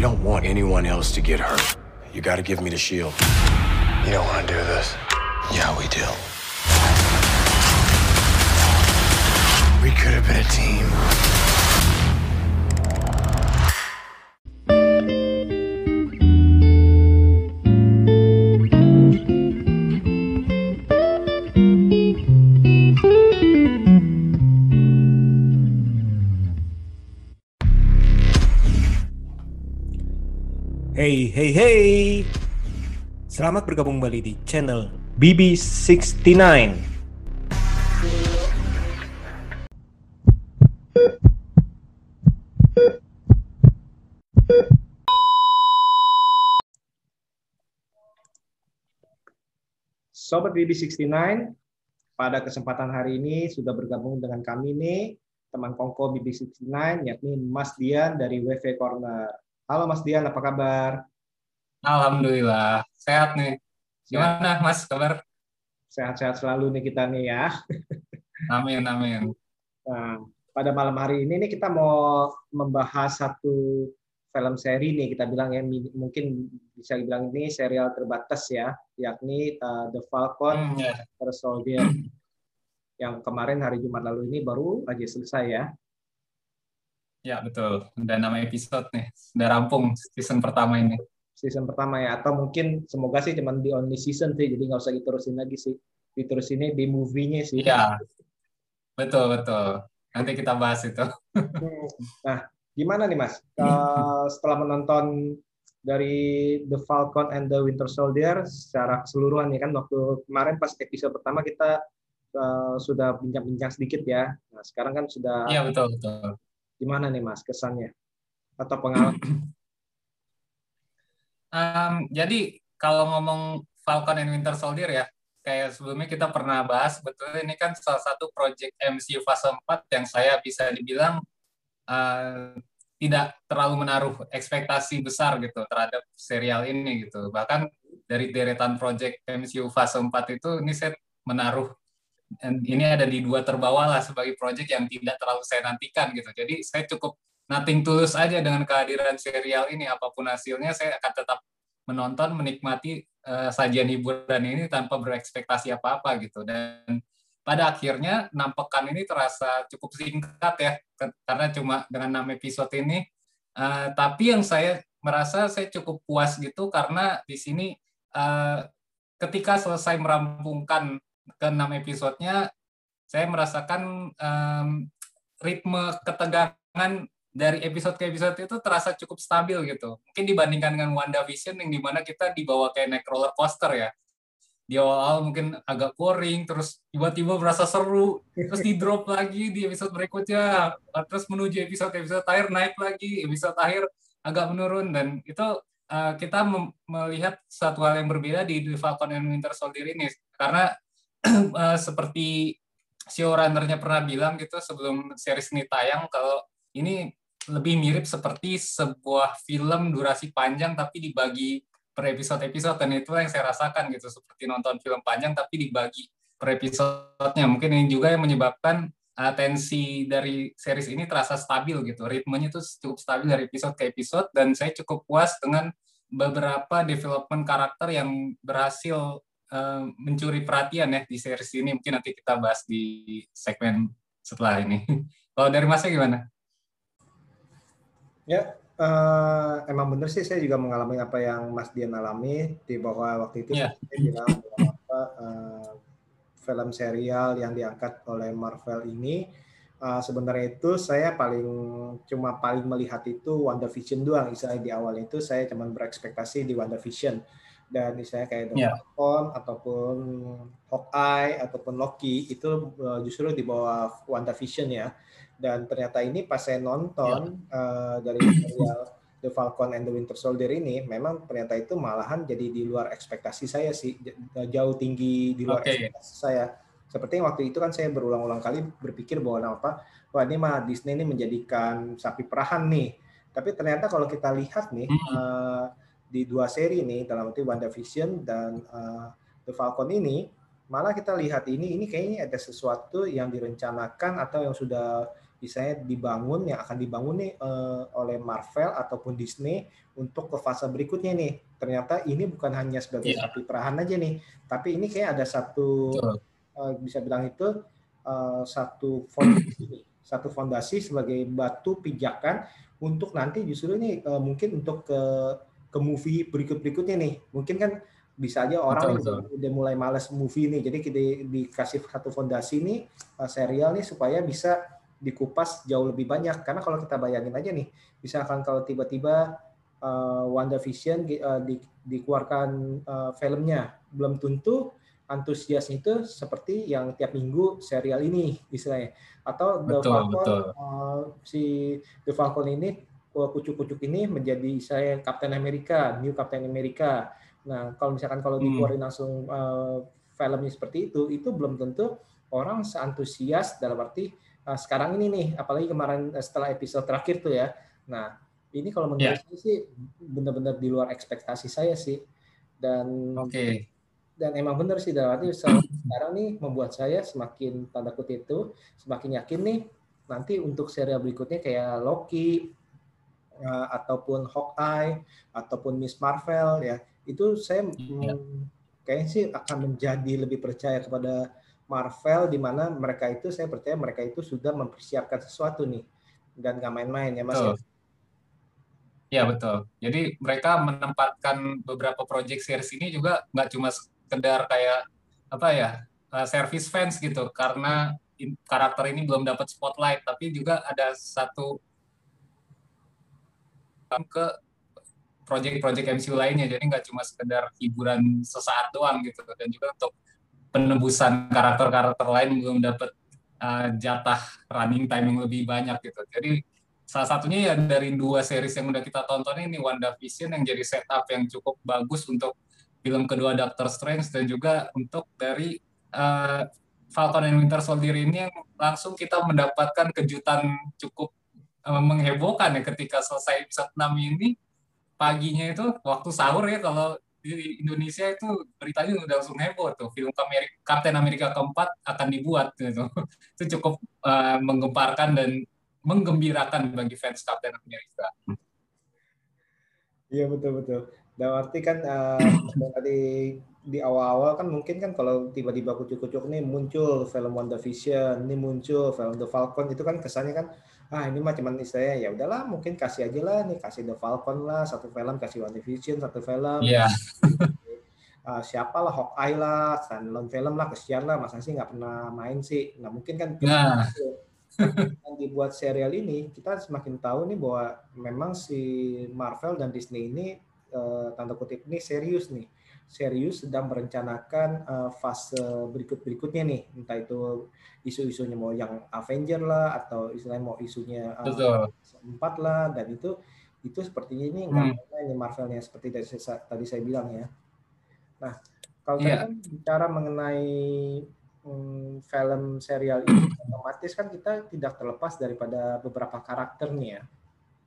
We don't want anyone else to get hurt. You gotta give me the shield. You don't want to do this. Yeah, we do. We could have been a team. Hey, hey. Selamat bergabung kembali di channel BB69. Sobat BB69, pada kesempatan hari ini sudah bergabung dengan kami nih, teman kongko BB69, yakni Mas Dian dari WV Corner. Halo Mas Dian, apa kabar? Alhamdulillah, sehat nih. Gimana Mas kabar? Sehat-sehat selalu nih kita nih ya. Amin, amin. Nah, pada malam hari ini nih kita mau membahas satu film seri nih kita bilang ya mungkin bisa dibilang ini serial terbatas ya, yakni uh, The Falcon Hmm, ya. Winter Soldier yang kemarin hari Jumat lalu ini baru aja selesai ya. ya betul. Udah nama episode nih. Udah rampung season pertama ini. Season pertama ya. Atau mungkin semoga sih cuman di only season sih jadi nggak usah diterusin lagi sih. Diterusinnya di movie-nya sih. Iya, betul, betul. Nanti kita bahas itu. Hmm. nah gimana nih mas? Eh, setelah menonton dari The Falcon and the Winter Soldier secara keseluruhan ya kan waktu kemarin pas episode pertama kita eh, sudah bincang-bincang sedikit ya. Nah sekarang kan sudah Iya, betul, betul. gimana nih mas kesannya? Atau pengalaman Em, jadi kalau ngomong Falcon and Winter Soldier ya, kayak sebelumnya kita pernah bahas, betulnya ini kan salah satu project MCU fase 4 yang saya bisa dibilang eh, tidak terlalu menaruh ekspektasi besar gitu terhadap serial ini gitu. Bahkan dari deretan project MCU fase 4 itu ini saya menaruh ini ada di dua terbawah lah sebagai project yang tidak terlalu saya nantikan gitu. Jadi saya cukup nothing tulus aja dengan kehadiran serial ini. Apa pun hasilnya saya akan tetap menonton menikmati eh, sajian hiburan ini tanpa berekspektasi apa-apa gitu. Dan pada akhirnya enam pekan ini terasa cukup singkat ya karena cuma dengan enam episode ini. Eh, tapi yang saya merasa saya cukup puas gitu karena di sini eh, ketika selesai merampungkan ke enam episodenya saya merasakan em, ritme ketegangan dari episode ke episode itu terasa cukup stabil gitu. Mungkin dibandingkan dengan WandaVision yang di mana kita dibawa kayak naik roller coaster ya. Di awal-awal mungkin agak boring, terus tiba-tiba merasa seru, terus di drop lagi di episode berikutnya, terus menuju episode-episode akhir naik lagi, episode akhir agak menurun dan itu eh, kita melihat satu hal yang berbeda di The Falcon and Winter Soldier ini karena eh, seperti showrunner-nya pernah bilang gitu sebelum series ini tayang kalau ini lebih mirip seperti sebuah film durasi panjang tapi dibagi per episode-episode. Dan itu yang saya rasakan gitu seperti nonton film panjang tapi dibagi per episodenya. Mungkin ini juga yang menyebabkan uh, tensi dari series ini terasa stabil gitu. Ritmenya itu cukup stabil dari episode ke episode dan saya cukup puas dengan beberapa development karakter yang berhasil uh, mencuri perhatian ya di series ini. Mungkin nanti kita bahas di segmen setelah ini. Kalau dari masnya gimana? Ya, eh, emang bener sih saya juga mengalami apa yang Mas Dian alami di bahwa waktu itu Iya. saya bilang bahwa eh, film serial yang diangkat oleh Marvel ini eh, sebenarnya itu saya paling cuma paling melihat itu WandaVision doang. Misalnya di awal itu saya cuma berekspektasi di WandaVision dan misalnya kayak The Iya. Falcon ataupun Hawkeye ataupun Loki itu justru di bawah WandaVision ya dan ternyata ini pas saya nonton eh, dari serial The Falcon and the Winter Soldier ini memang ternyata itu malahan jadi di luar ekspektasi saya sih J- jauh tinggi di luar Oke. ekspektasi saya seperti yang waktu itu kan saya berulang-ulang kali berpikir bahwa apa wah ini mah Disney ini menjadikan sapi perahan nih tapi ternyata kalau kita lihat nih Hmm. eh, di dua seri nih dalam arti WandaVision dan eh, The Falcon ini malah kita lihat ini ini kayaknya ada sesuatu yang direncanakan atau yang sudah misalnya dibangun yang akan dibangun nih uh, oleh Marvel ataupun Disney untuk ke fase berikutnya nih. Ternyata ini bukan hanya sebagai yeah. sapi perahan aja nih, tapi ini kayak ada satu uh, bisa bilang itu uh, satu fondasi, satu fondasi sebagai batu pijakan untuk nanti justru ini uh, mungkin untuk ke ke movie berikut-berikutnya nih. Mungkin kan bisa aja orang betul, betul. udah mulai males movie nih jadi kita dikasih satu fondasi nih serial nih supaya bisa dikupas jauh lebih banyak karena kalau kita bayangin aja nih misalkan kalau tiba-tiba uh, WandaVision uh, di, dikeluarkan uh, filmnya belum tentu antusias itu seperti yang tiap minggu serial ini istilahnya atau The betul, Falcon betul. Uh, si The Falcon ini kucuk-kucuk ini menjadi saya Captain America, New Captain America Nah, kalau misalkan kalau hmm. dikeluarin langsung uh, filmnya seperti itu, itu belum tentu orang seantusias dalam arti sekarang ini nih, apalagi kemarin uh, setelah episode terakhir tuh ya. Nah, ini kalau menurut yeah. saya sih benar-benar di luar ekspektasi saya sih. Dan okay. dan emang benar sih dalam arti sekarang nih membuat saya semakin tanda kutip itu semakin yakin nih nanti untuk serial berikutnya kayak Loki uh, ataupun Hawkeye ataupun Miss Marvel ya itu saya ya. kayaknya sih akan menjadi lebih percaya kepada Marvel di mana mereka itu saya percaya mereka itu sudah mempersiapkan sesuatu nih dan nggak main-main ya Mas. Ya? Betul. Ya betul. Jadi mereka menempatkan beberapa project series ini juga nggak cuma sekedar kayak apa ya uh, service fans gitu karena karakter ini belum dapat spotlight tapi juga ada satu ke project-project MCU lainnya jadi nggak cuma sekedar hiburan sesaat doang gitu dan juga untuk penembusan karakter-karakter lain belum dapat uh, jatah running time yang lebih banyak gitu. Jadi salah satunya ya dari dua series yang udah kita tonton ini WandaVision yang jadi setup yang cukup bagus untuk film kedua Doctor Strange dan juga untuk dari uh, Falcon and Winter Soldier ini yang langsung kita mendapatkan kejutan cukup uh, menghebohkan ya ketika selesai episode 6 ini. Paginya itu waktu sahur ya kalau di Indonesia itu beritanya udah langsung heboh tuh film Amerika, Captain Amerika keempat akan dibuat gitu. itu cukup uh, menggemparkan dan menggembirakan bagi fans Captain Amerika. Iya betul betul. Dan arti kan uh, tadi di awal-awal kan mungkin kan kalau tiba-tiba kucuk-kucuk nih muncul film WandaVision, ini muncul film The Falcon itu kan kesannya kan ah ini mah cuman istilahnya ya udahlah mungkin kasih aja lah nih kasih The Falcon lah satu film kasih One Division satu film yeah. uh, siapa lah Hawkeye lah standalone film lah kesian lah masa sih nggak pernah main sih nah mungkin kan nah. yang dibuat serial ini kita semakin tahu nih bahwa memang si Marvel dan Disney ini uh, tanda kutip ini serius nih serius sedang merencanakan uh, fase berikut-berikutnya nih, entah itu isu-isunya mau yang Avenger lah atau istilahnya mau isunya uh, empat lah dan itu itu sepertinya ini nggak hmm. ini Marvelnya seperti dari tadi saya bilang ya. Nah kalau yeah. kan bicara mengenai hmm, film serial ini otomatis kan kita tidak terlepas daripada beberapa karakter nih ya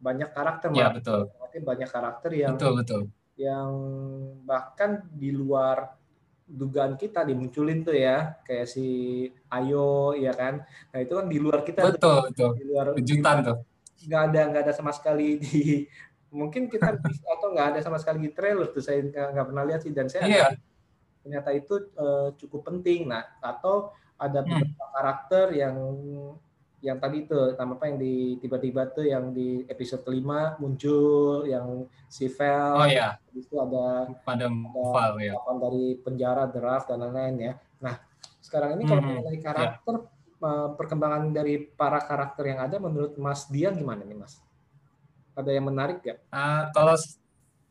banyak karakter yeah, betul. banyak karakter yang betul betul yang bahkan di luar dugaan kita dimunculin tuh ya kayak si Ayo ya kan nah itu kan di luar kita betul tuh, betul di luar kejutan tuh nggak ada nggak ada sama sekali di mungkin kita atau nggak ada sama sekali di trailer tuh saya nggak pernah lihat sih dan saya yeah. ternyata itu uh, cukup penting nah atau ada hmm. beberapa hmm. karakter yang yang tadi itu nama apa yang di tiba-tiba tuh yang di episode kelima muncul yang si Vel oh iya itu ada pada Val ya dari penjara draft dan lain-lain ya nah sekarang ini kalau hmm, mengenai iya. karakter yeah. perkembangan dari para karakter yang ada menurut Mas Dian gimana nih Mas ada yang menarik gak? Uh, kalau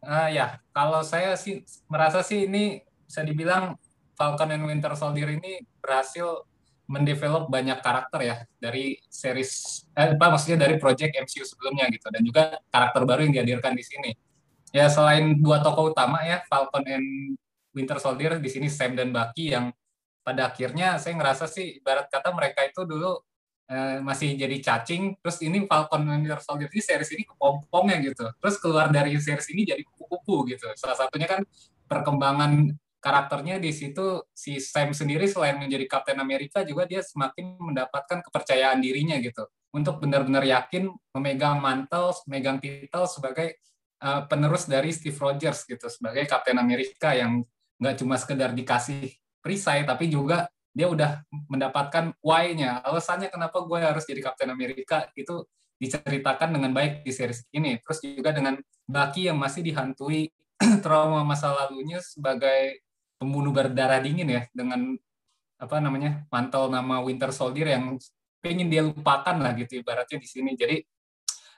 uh, ya kalau saya sih merasa sih ini bisa dibilang Falcon and Winter Soldier ini berhasil mendevelop banyak karakter ya dari series eh, apa maksudnya dari project MCU sebelumnya gitu dan juga karakter baru yang dihadirkan di sini. Ya selain dua tokoh utama ya Falcon and Winter Soldier di sini Sam dan Bucky yang pada akhirnya saya ngerasa sih ibarat kata mereka itu dulu eh, masih jadi cacing terus ini Falcon and Winter Soldier ini series ini kepompongnya gitu. Terus keluar dari series ini jadi kupu-kupu gitu. Salah satunya kan perkembangan karakternya di situ si Sam sendiri selain menjadi Kapten Amerika juga dia semakin mendapatkan kepercayaan dirinya gitu. untuk benar-benar yakin memegang mantel, memegang titel sebagai uh, penerus dari Steve Rogers gitu sebagai Kapten Amerika yang nggak cuma sekedar dikasih perisai tapi juga dia udah mendapatkan why-nya alasannya kenapa gue harus jadi Kapten Amerika itu diceritakan dengan baik di series ini terus juga dengan Bucky yang masih dihantui trauma masa lalunya sebagai pembunuh berdarah dingin ya dengan apa namanya mantel nama Winter Soldier yang pengen dia lupakan lah gitu ibaratnya di sini. Jadi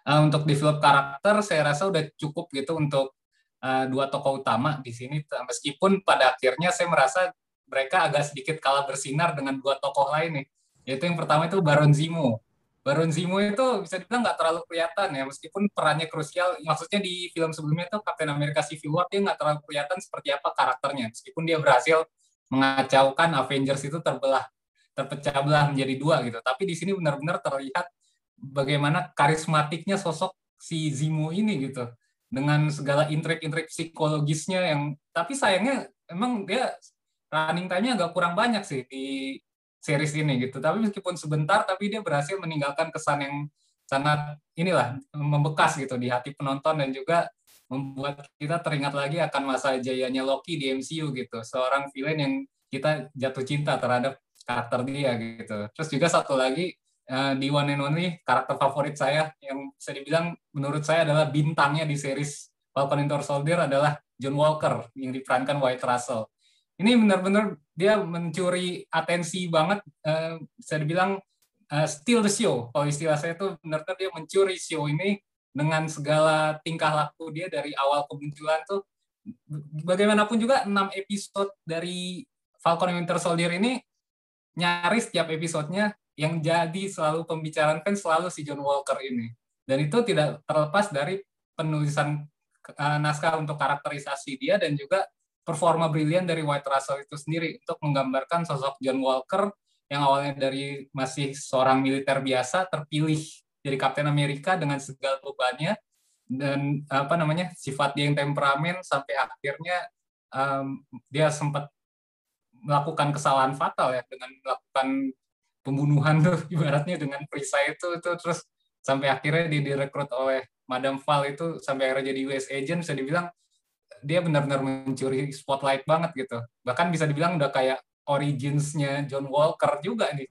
uh, untuk develop karakter saya rasa udah cukup gitu untuk uh, dua tokoh utama di sini. Meskipun pada akhirnya saya merasa mereka agak sedikit kalah bersinar dengan dua tokoh lain nih. Yaitu yang pertama itu Baron Zemo Baron Zemo itu bisa dibilang nggak terlalu kelihatan ya meskipun perannya krusial. Maksudnya di film sebelumnya itu Captain America Civil War dia nggak terlalu kelihatan seperti apa karakternya. Meskipun dia berhasil mengacaukan Avengers itu terbelah terpecah belah menjadi dua gitu. Tapi di sini benar-benar terlihat bagaimana karismatiknya sosok si Zimo ini gitu. Dengan segala intrik-intrik psikologisnya yang tapi sayangnya emang dia running time-nya agak kurang banyak sih di series ini gitu. Tapi meskipun sebentar tapi dia berhasil meninggalkan kesan yang sangat inilah membekas gitu di hati penonton dan juga membuat kita teringat lagi akan masa jayanya Loki di MCU gitu. Seorang villain yang kita jatuh cinta terhadap karakter dia gitu. Terus juga satu lagi uh, di One and Only karakter favorit saya yang bisa dibilang menurut saya adalah bintangnya di series Falcon Winter Soldier adalah John Walker yang diperankan White Russell. Ini benar-benar dia mencuri atensi banget, uh, bisa dibilang uh, steal the show. Kalau istilah saya itu benar-benar dia mencuri show ini dengan segala tingkah laku dia dari awal kemunculan tuh bagaimanapun juga enam episode dari Falcon Winter Soldier ini nyaris setiap episodenya yang jadi selalu pembicaraan fans selalu si John Walker ini. Dan itu tidak terlepas dari penulisan uh, naskah untuk karakterisasi dia dan juga performa brilian dari White Russell itu sendiri untuk menggambarkan sosok John Walker yang awalnya dari masih seorang militer biasa terpilih jadi Kapten Amerika dengan segala bebannya dan apa namanya sifat dia yang temperamen sampai akhirnya um, dia sempat melakukan kesalahan fatal ya dengan melakukan pembunuhan tuh ibaratnya dengan perisai itu itu terus sampai akhirnya dia direkrut oleh Madame Val itu sampai akhirnya jadi US agent bisa dibilang dia benar-benar mencuri spotlight banget gitu. Bahkan bisa dibilang udah kayak originsnya John Walker juga nih.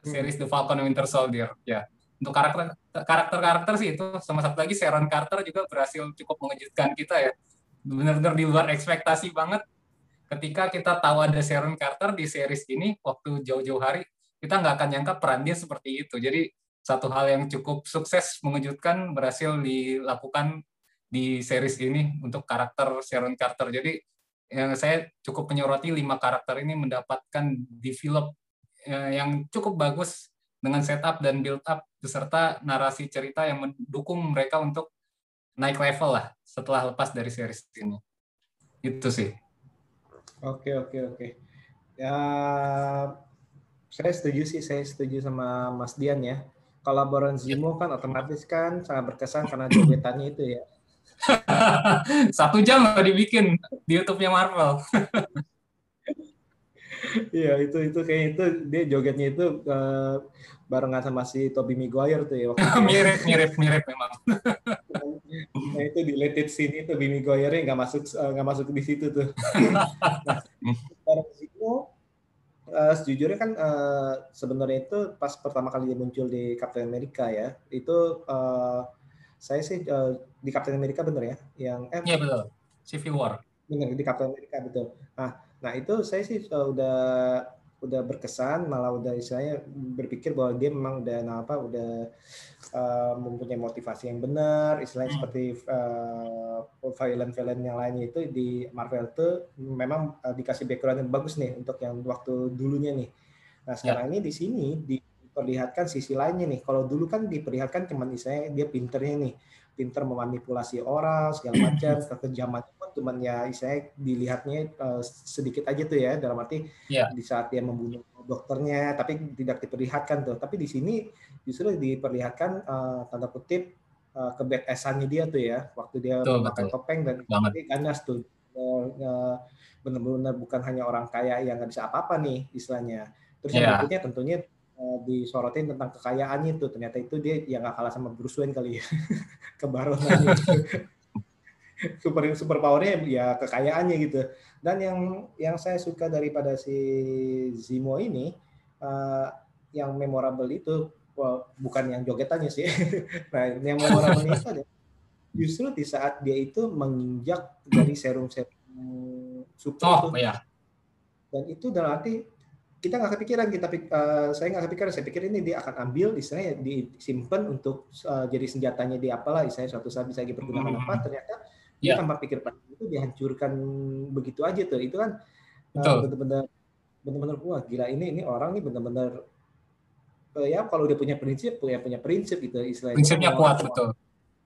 Series The Falcon and Winter Soldier. Ya. Untuk karakter karakter karakter sih itu. Sama satu lagi Sharon Carter juga berhasil cukup mengejutkan kita ya. Benar-benar di luar ekspektasi banget. Ketika kita tahu ada Sharon Carter di series ini waktu jauh-jauh hari kita nggak akan nyangka peran dia seperti itu. Jadi satu hal yang cukup sukses mengejutkan berhasil dilakukan di series ini untuk karakter Sharon Carter. Jadi yang saya cukup menyoroti lima karakter ini mendapatkan develop eh, yang cukup bagus dengan setup dan build up beserta narasi cerita yang mendukung mereka untuk naik level lah setelah lepas dari series ini. Itu sih. Oke oke oke. Ya saya setuju sih, saya setuju sama Mas Dian ya. Kalau Baron Zemo kan otomatis kan sangat berkesan karena jogetannya itu ya. Satu jam nggak dibikin di YouTube-nya Marvel. Iya itu itu kayak itu dia jogetnya itu uh, barengan sama si Tobey Maguire tuh ya. Waktu mirip mirip mirip memang. nah itu di Let It Scene itu Tobey Maguire nggak masuk eh, nggak masuk di situ tuh. nah, Zemo uh, sejujurnya kan uh, sebenarnya itu pas pertama kali dia muncul di Captain America ya, itu uh, saya sih uh, di Captain America bener ya, yang eh Iya betul. Civil War. Bener di Captain America betul. Nah, nah itu saya sih uh, udah udah berkesan malah udah saya berpikir bahwa dia memang udah nah apa udah uh, mempunyai motivasi yang benar istilahnya hmm. seperti uh, villain-villain yang lainnya itu di Marvel itu memang uh, dikasih background yang bagus nih untuk yang waktu dulunya nih nah sekarang ya. ini di sini diperlihatkan sisi lainnya nih. Kalau dulu kan diperlihatkan cuman misalnya dia pinternya nih pinter memanipulasi orang segala macam. Kekejaman pun cuman ya saya dilihatnya uh, sedikit aja tuh ya dalam arti yeah. di saat dia membunuh dokternya tapi tidak diperlihatkan tuh. Tapi di sini justru diperlihatkan uh, tanda kutip uh, kebetasannya dia tuh ya. Waktu dia memakai topeng dan ganas tuh. Uh, benar-benar bukan hanya orang kaya yang nggak bisa apa-apa nih istilahnya. Terus yeah. yang iya. berikutnya tentunya disorotin tentang kekayaannya itu. Ternyata itu dia yang gak kalah sama Bruce Wayne kali ya. Kebaronannya super super powernya ya kekayaannya gitu. Dan yang yang saya suka daripada si Zimo ini uh, yang memorable itu well, bukan yang jogetannya sih. Nah yang memorable itu ada justru di saat dia itu menginjak dari serum-serum super oh, itu. Iya. Dan itu dalam arti kita nggak kepikiran kita uh, saya nggak kepikiran. Saya pikir ini dia akan ambil istilahnya disimpan untuk uh, jadi senjatanya di apalah istilahnya suatu saat bisa dipergunakan hmm. apa ternyata yeah. dia tanpa pikir itu dihancurkan begitu aja tuh. Itu kan uh, benar-benar benar-benar wah gila ini ini orang nih benar-benar uh, ya kalau dia punya prinsip punya punya prinsip gitu istilahnya. Prinsipnya kuat betul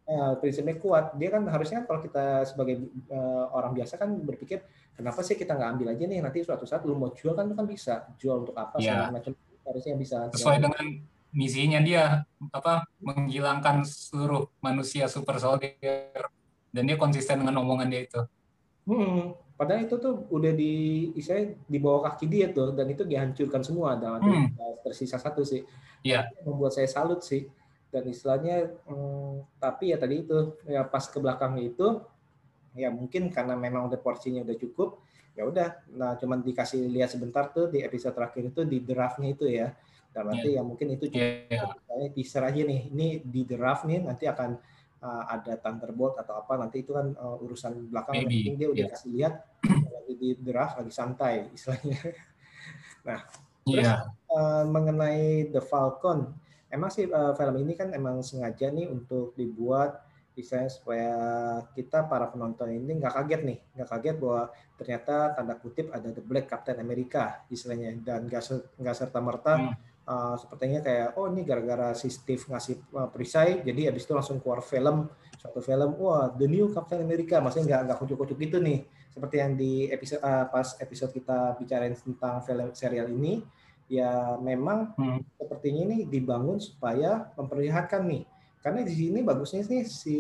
uh, prinsipnya kuat. Dia kan harusnya kalau kita sebagai uh, orang biasa kan berpikir kenapa sih kita nggak ambil aja nih nanti suatu saat lu mau jual kan lu kan bisa jual untuk apa yeah. segala macam harusnya bisa. Sesuai dengan misinya dia apa menghilangkan seluruh manusia super soldier dan dia konsisten dengan omongan dia itu. Hmm, padahal itu tuh udah di saya di bawah kaki dia tuh dan itu dihancurkan semua dan hmm. tersisa satu sih. Iya. Yeah. Membuat saya salut sih dan istilahnya hmm, tapi ya tadi itu ya pas ke belakang itu ya mungkin karena memang udah porsinya udah cukup ya udah nah cuman dikasih lihat sebentar tuh di episode terakhir itu di draftnya itu ya dan nanti yeah. ya mungkin itu juga yeah. teaser aja nih ini di draft nih nanti akan uh, ada Thunderbolt atau apa nanti itu kan uh, urusan belakang Maybe. yang dia udah yeah. kasih lihat lagi di draft lagi santai istilahnya nah terus yeah. uh, mengenai The Falcon emang sih uh, film ini kan emang sengaja nih untuk dibuat misalnya supaya kita para penonton ini nggak kaget nih, nggak kaget bahwa ternyata tanda kutip ada The Black Captain America istilahnya. Dan nggak nggak serta merta hmm. uh, sepertinya kayak oh ini gara-gara si Steve ngasih uh, perisai jadi habis itu langsung keluar film suatu film wah The New Captain America. Maksudnya nggak nggak kucuk-kucuk gitu nih. Seperti yang di episode uh, pas episode kita bicarain tentang film serial ini ya memang hmm. sepertinya ini dibangun supaya memperlihatkan nih. Karena di sini bagusnya sih si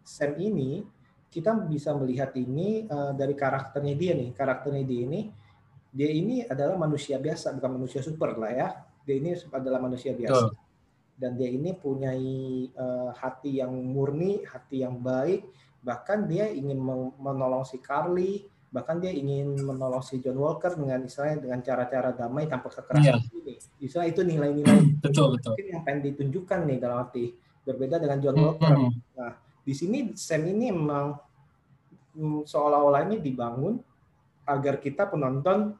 Sam ini kita bisa melihat ini uh, dari karakternya dia nih. Karakternya dia ini dia ini adalah manusia biasa bukan manusia super lah ya. Dia ini adalah manusia biasa. Oh. dan dia ini punya uh, hati yang murni hati yang baik. Bahkan dia ingin menolong si Carly bahkan dia ingin menolong si John Walker dengan istilahnya dengan cara-cara damai tanpa kekerasan yeah. ini. Istilah itu nilai-nilai betul betul yang pengen ditunjukkan nih dalam arti berbeda dengan John Walker. Mm -hmm. Nah, di sini Sam ini memang mm, seolah-olah ini dibangun agar kita penonton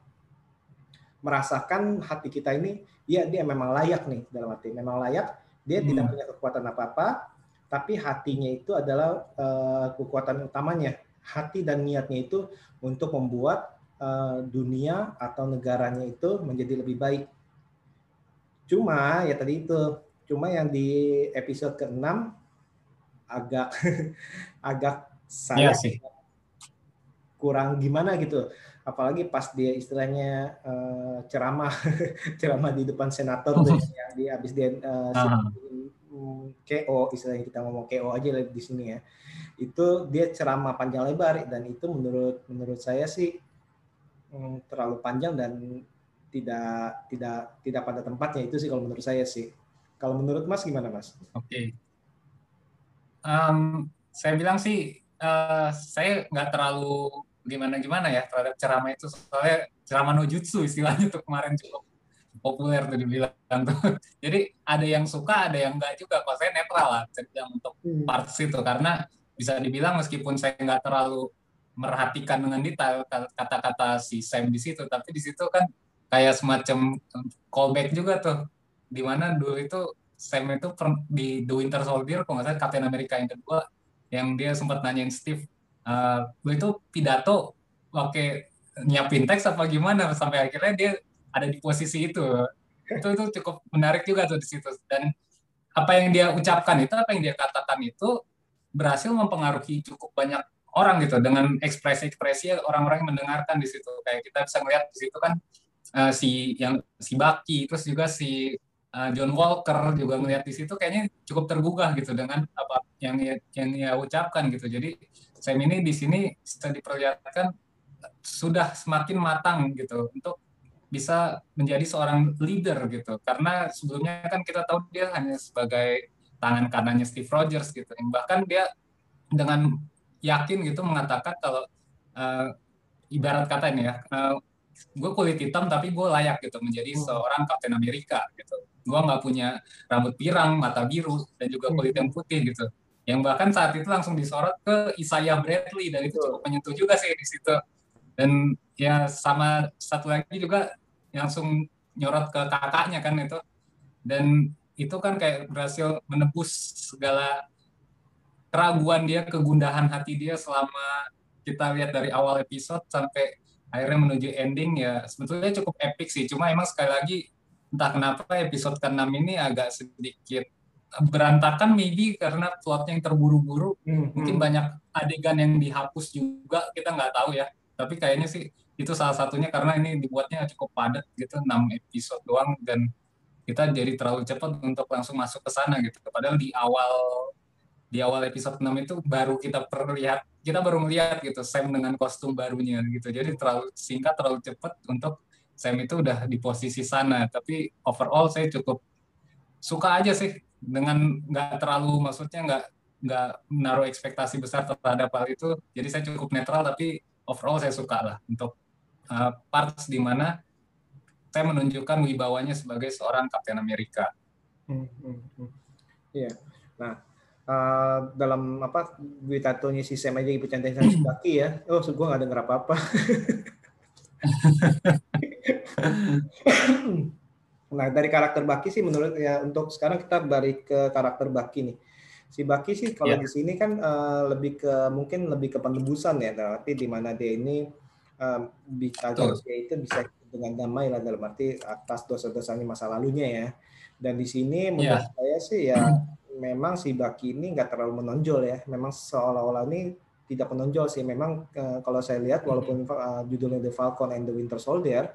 merasakan hati kita ini ya dia memang layak nih dalam arti memang layak dia hmm. tidak punya kekuatan apa-apa tapi hatinya itu adalah uh, kekuatan utamanya hati dan niatnya itu untuk membuat uh, dunia atau negaranya itu menjadi lebih baik. Cuma ya tadi itu, cuma yang di episode ke-6 agak agak saya ya sih. kurang gimana gitu. Apalagi pas dia istilahnya uh, ceramah ceramah di depan senator tuh ya, dia habis dia uh, KO istilahnya kita ngomong KO aja di sini ya itu dia ceramah panjang lebar dan itu menurut menurut saya sih hmm, terlalu panjang dan tidak tidak tidak pada tempatnya itu sih kalau menurut saya sih kalau menurut Mas gimana Mas? Oke, okay. um, saya bilang sih uh, saya nggak terlalu gimana gimana ya terhadap ceramah itu soalnya ceramah no jutsu istilahnya tuh kemarin cukup populer tuh dibilang tuh. Jadi ada yang suka, ada yang enggak juga. Kalau saya netral lah, bilang untuk hmm. parts itu karena bisa dibilang meskipun saya nggak terlalu merhatikan dengan detail kata-kata si Sam di situ, tapi di situ kan kayak semacam callback juga tuh, di mana dulu itu Sam itu di The Winter Soldier, kalau nggak salah Captain America yang kedua, yang dia sempat nanyain Steve, uh, lu itu pidato oke nyiapin teks apa gimana sampai akhirnya dia ada di posisi itu. Itu itu cukup menarik juga tuh di situ. Dan apa yang dia ucapkan itu, apa yang dia katakan itu berhasil mempengaruhi cukup banyak orang gitu. Dengan ekspresi-ekspresi orang-orang yang mendengarkan di situ. Kayak kita bisa melihat di situ kan uh, si yang si Baki terus juga si uh, John Walker juga melihat di situ kayaknya cukup tergugah gitu dengan apa yang yang ia ucapkan gitu. Jadi Sam ini di sini bisa diperlihatkan sudah semakin matang gitu untuk bisa menjadi seorang leader gitu. Karena sebelumnya kan kita tahu dia hanya sebagai tangan kanannya Steve Rogers gitu. Bahkan dia dengan yakin gitu mengatakan kalau uh, ibarat kata ini ya, uh, gue kulit hitam tapi gue layak gitu menjadi hmm. seorang Kapten Amerika gitu. Gue nggak punya rambut pirang, mata biru dan juga kulit yang putih gitu. Yang bahkan saat itu langsung disorot ke Isaiah Bradley dan itu cukup menyentuh juga sih di situ. Dan ya sama satu lagi juga langsung nyorot ke kakaknya kan itu. Dan itu kan kayak berhasil menebus segala keraguan dia kegundahan hati dia selama kita lihat dari awal episode sampai akhirnya menuju ending ya sebetulnya cukup epic sih. Cuma emang sekali lagi entah kenapa episode ke-6 ini agak sedikit berantakan maybe karena plotnya yang terburu-buru. Hmm, mungkin banyak adegan yang dihapus juga kita nggak tahu ya. Tapi kayaknya sih itu salah satunya karena ini dibuatnya cukup padat gitu 6 episode doang dan kita jadi terlalu cepat untuk langsung masuk ke sana gitu. Padahal di awal di awal episode 6 itu baru kita perlihat kita baru melihat gitu Sam dengan kostum barunya gitu. Jadi terlalu singkat terlalu cepat untuk Sam itu udah di posisi sana. Tapi overall saya cukup suka aja sih dengan nggak terlalu maksudnya nggak nggak menaruh ekspektasi besar terhadap hal itu. Jadi saya cukup netral tapi overall saya suka lah untuk uh, parts di mana saya menunjukkan wibawanya sebagai seorang Kapten Amerika. Hmm, hmm, hmm. Iya. Nah, uh, dalam apa tatonya si Sam aja bercanda sama si Baki ya. Oh, gue nggak denger apa-apa. nah, dari karakter Baki sih menurut ya untuk sekarang kita balik ke karakter Baki nih. Si Baki sih kalau yeah. di sini kan uh, lebih ke mungkin lebih ke penebusan ya, tapi di mana dia ini um, itu bisa dengan damai lah dalam arti atas dosa-dosanya masa lalunya ya. Dan di sini menurut yeah. saya sih ya memang si Baki ini nggak terlalu menonjol ya. Memang seolah-olah ini tidak menonjol sih. Memang uh, kalau saya lihat walaupun uh, judulnya The Falcon and the Winter Soldier,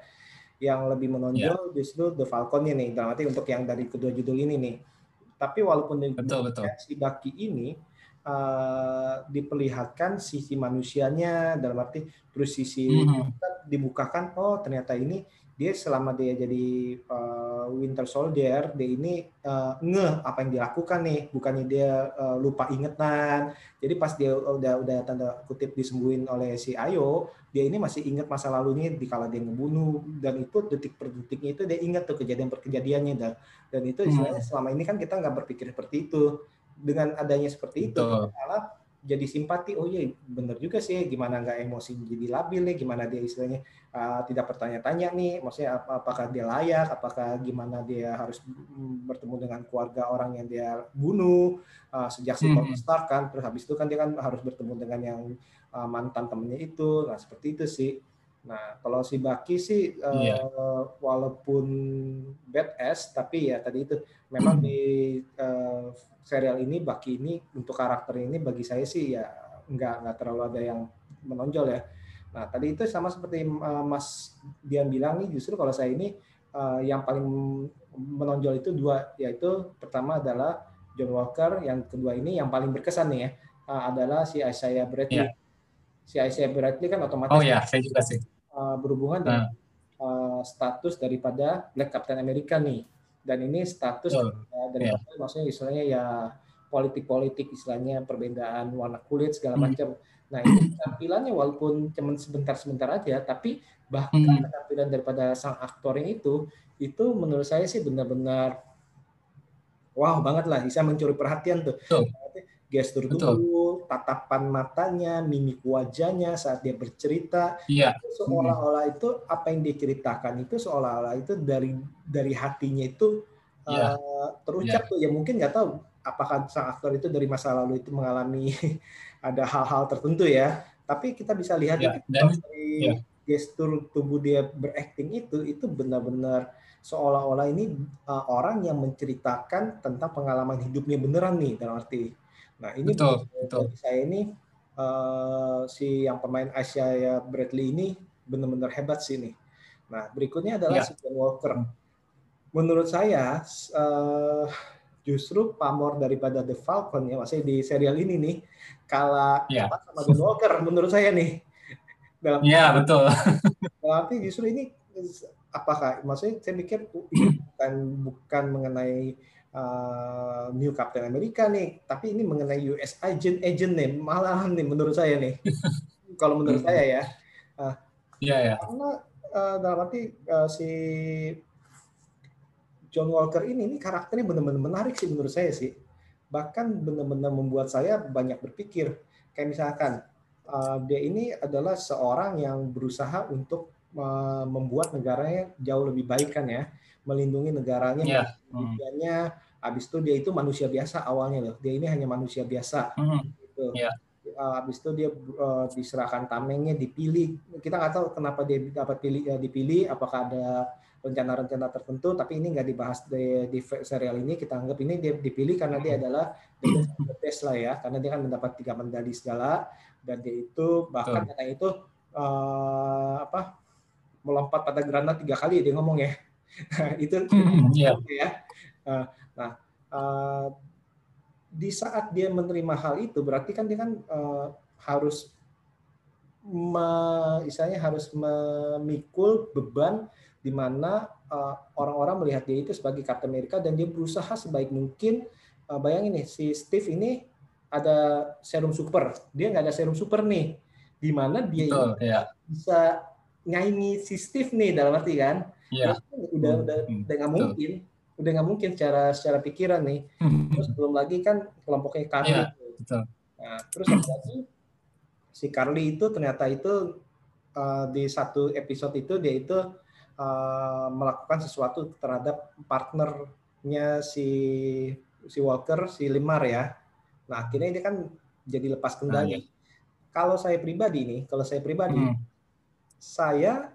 yang lebih menonjol yeah. justru The Falcon ini dalam arti untuk yang dari kedua judul ini nih. Tapi walaupun betul, betul. si Baki ini uh, diperlihatkan sisi manusianya dalam arti terus sisi hmm. dibukakan oh ternyata ini dia selama dia jadi uh, Winter Soldier dia ini uh, ngeh apa yang dilakukan nih bukannya dia uh, lupa ingetan jadi pas dia udah udah tanda kutip disembuhin oleh si Ayo dia ini masih ingat masa lalunya di kala dia ngebunuh dan itu detik per detiknya itu dia ingat tuh kejadian per kejadiannya dan dan itu istilahnya hmm. selama ini kan kita nggak berpikir seperti itu dengan adanya seperti itu malah jadi simpati oh iya bener juga sih gimana nggak emosi jadi labil nih gimana dia istilahnya uh, tidak bertanya-tanya nih maksudnya ap apakah dia layak apakah gimana dia harus bertemu dengan keluarga orang yang dia bunuh uh, sejak si Tony hmm. Stark kan terus habis itu kan dia kan harus bertemu dengan yang uh, mantan temennya itu nah seperti itu sih Nah, kalau si Baki sih yeah. Iya. uh, walaupun badass tapi ya tadi itu memang di uh, serial ini Baki ini untuk karakter ini bagi saya sih ya nggak nggak terlalu ada yang menonjol ya. Nah, tadi itu sama seperti uh, Mas Dian bilang nih justru kalau saya ini uh, yang paling menonjol itu dua yaitu pertama adalah John Walker, yang kedua ini yang paling berkesan nih ya uh, adalah si Isaiah Bradley. Yeah. Si Isaiah Bradley kan otomatis Oh ya, saya juga sih uh, berhubungan dengan uh, status daripada Black Captain America nih. Dan ini status oh, uh, dari yeah. maksudnya istilahnya ya politik-politik istilahnya perbedaan warna kulit segala hmm. macam. Nah, ini tampilannya walaupun cuma sebentar-sebentar aja, tapi bahkan hmm. tampilan daripada sang aktornya itu itu menurut saya sih benar-benar wow banget lah bisa mencuri perhatian tuh. Oh gestur tubuh, tatapan matanya, mimik wajahnya saat dia bercerita. Iya. Seolah-olah itu apa yang dia ceritakan itu seolah-olah itu dari dari hatinya itu iya. uh, terucap yeah. tuh. Ya mungkin nggak tahu apakah sang aktor itu dari masa lalu itu mengalami ada hal-hal tertentu ya. Tapi kita bisa lihat yeah. Dan, dari yeah. gestur tubuh dia berakting itu itu benar-benar seolah-olah ini uh, orang yang menceritakan tentang pengalaman hidupnya beneran nih dalam arti Nah ini betul, betul. saya ini uh, si yang pemain Asia Bradley ini benar-benar hebat sih nih. Nah berikutnya adalah ya. si John Walker. Menurut saya uh, justru pamor daripada The Falcon ya masih di serial ini nih kalah ya. sama John Walker menurut saya nih. Dalam ya betul. Berarti justru ini apakah maksudnya saya pikir ini bukan bukan mengenai uh, New Captain America nih, tapi ini mengenai US agent agent nih, malahan nih menurut saya nih. Kalau menurut saya ya. Iya uh, yeah, ya. Karena uh, dalam arti uh, si John Walker ini, ini karakternya benar-benar menarik sih menurut saya sih. Bahkan benar-benar membuat saya banyak berpikir. Kayak misalkan uh, dia ini adalah seorang yang berusaha untuk uh, membuat negaranya jauh lebih baik kan ya, melindungi negaranya, yeah. hmm. Habis itu dia itu manusia biasa awalnya loh. Dia ini hanya manusia biasa. Mm. Gitu. Yeah. Uh, habis itu dia uh, diserahkan tamengnya, dipilih. Kita nggak tahu kenapa dia dapat pilih, uh, dipilih. Apakah ada rencana-rencana tertentu, tapi ini nggak dibahas di, di serial ini. Kita anggap ini dia dipilih karena dia adalah the best lah ya, karena dia kan mendapat tiga medali segala dan dia itu bahkan katanya itu uh, apa melompat pada granat tiga kali dia ngomong ya. itu hmm, yeah. ya. Uh, nah, uh, di saat dia menerima hal itu berarti kan dia kan uh, harus me, istilahnya harus memikul beban di mana uh, orang-orang melihat dia itu sebagai Captain America dan dia berusaha sebaik mungkin. Uh, bayangin nih si Steve ini ada serum super. Dia nggak ada serum super nih di mana dia Betul, ini ya. bisa nyaingi si Steve nih dalam arti kan. Ya. udah udah hmm, udah nggak mungkin udah nggak mungkin secara secara pikiran nih hmm. terus belum lagi kan kelompoknya Carly ya, betul. nah terus lagi si Carly itu ternyata itu uh, di satu episode itu dia itu uh, melakukan sesuatu terhadap partnernya si si Walker, si Limar ya. Nah akhirnya ini kan jadi lepas kendali. Ah, iya. Kalau saya pribadi nih, kalau saya pribadi, hmm. saya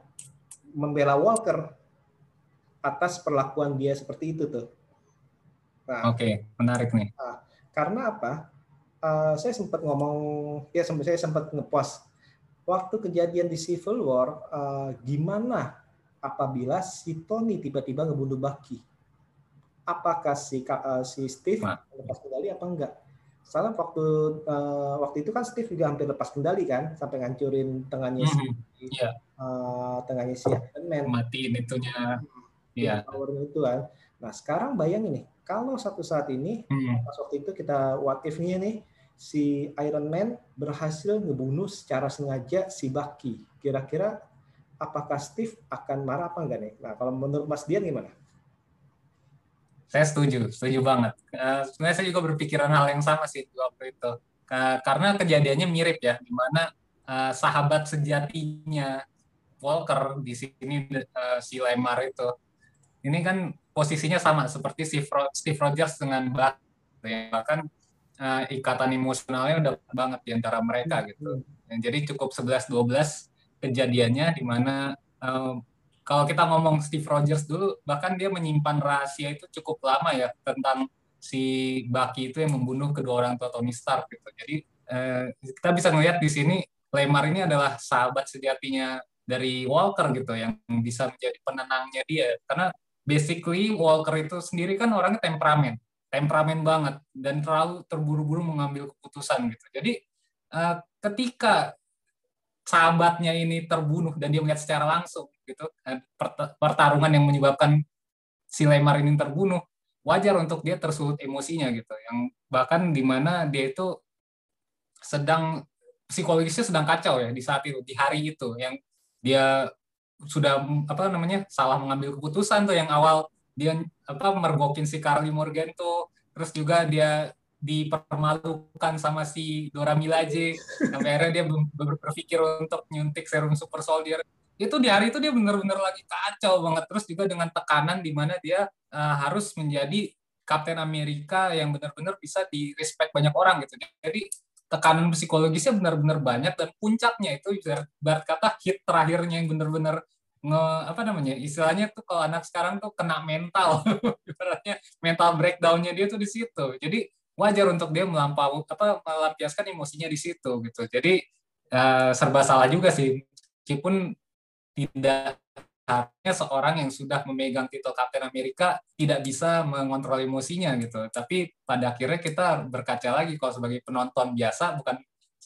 membela Walker atas perlakuan dia seperti itu tuh. Nah, Oke, okay, menarik nih. Nah, karena apa? Uh, saya sempat ngomong, ya saya sempat ngepost waktu kejadian di Civil War, uh, gimana apabila si Tony tiba-tiba ngebunuh Bucky. Apakah si uh, si Steve nah. lepas kendali apa enggak? Soalnya waktu uh, waktu itu kan Steve juga hampir lepas kendali kan sampai ngancurin tengahnya si mm -hmm. yeah. uh, tengahnya si Iron Man. Matiin itunya. Iya. Yeah. Powernya itu kan. Nah sekarang bayangin nih kalau satu saat ini mm. pas waktu itu kita what if-nya nih si Iron Man berhasil ngebunuh secara sengaja si Bucky. Kira-kira apakah Steve akan marah apa enggak nih? Nah, kalau menurut Mas Dian gimana? Saya setuju, setuju banget. Uh, sebenarnya saya juga berpikiran hal yang sama sih waktu itu. Uh, karena kejadiannya mirip ya, di mana uh, sahabat sejatinya Walker di sini uh, si Lemar itu, ini kan posisinya sama seperti Steve Rogers dengan Buck, ya. bahkan uh, ikatan emosionalnya udah banget di antara mereka gitu. Jadi cukup 11-12 kejadiannya di mana um, kalau kita ngomong Steve Rogers dulu bahkan dia menyimpan rahasia itu cukup lama ya tentang si Bucky itu yang membunuh kedua orang tua Tony Stark gitu. Jadi eh, kita bisa melihat di sini Lemar ini adalah sahabat sejatinya dari Walker gitu yang bisa menjadi penenangnya dia karena basically Walker itu sendiri kan orangnya temperamen temperamen banget dan terlalu terburu-buru mengambil keputusan gitu. Jadi eh, ketika sahabatnya ini terbunuh dan dia melihat secara langsung gitu eh, pertarungan yang menyebabkan si Lemar ini terbunuh wajar untuk dia tersulut emosinya gitu yang bahkan di mana dia itu sedang psikologisnya sedang kacau ya di saat itu di hari itu yang dia sudah apa namanya salah mengambil keputusan tuh yang awal dia apa mergokin si Carly Morgan tuh. Terus juga dia dipermalukan sama si Dora Milaje. Sampai akhirnya dia berpikir untuk nyuntik serum super soldier. Itu di hari itu dia benar-benar lagi kacau banget. Terus juga dengan tekanan di mana dia uh, harus menjadi Kapten Amerika yang benar-benar bisa di respect banyak orang gitu. Jadi tekanan psikologisnya benar-benar banyak dan puncaknya itu berat kata hit terakhirnya yang benar-benar nge apa namanya istilahnya tuh kalau anak sekarang tuh kena mental. Mental breakdownnya dia tuh di situ. Jadi wajar untuk dia melampau apa melampiaskan emosinya di situ gitu. Jadi uh, serba salah juga sih, meskipun tidak harusnya seorang yang sudah memegang titel Kapten Amerika tidak bisa mengontrol emosinya gitu. Tapi pada akhirnya kita berkaca lagi kalau sebagai penonton biasa bukan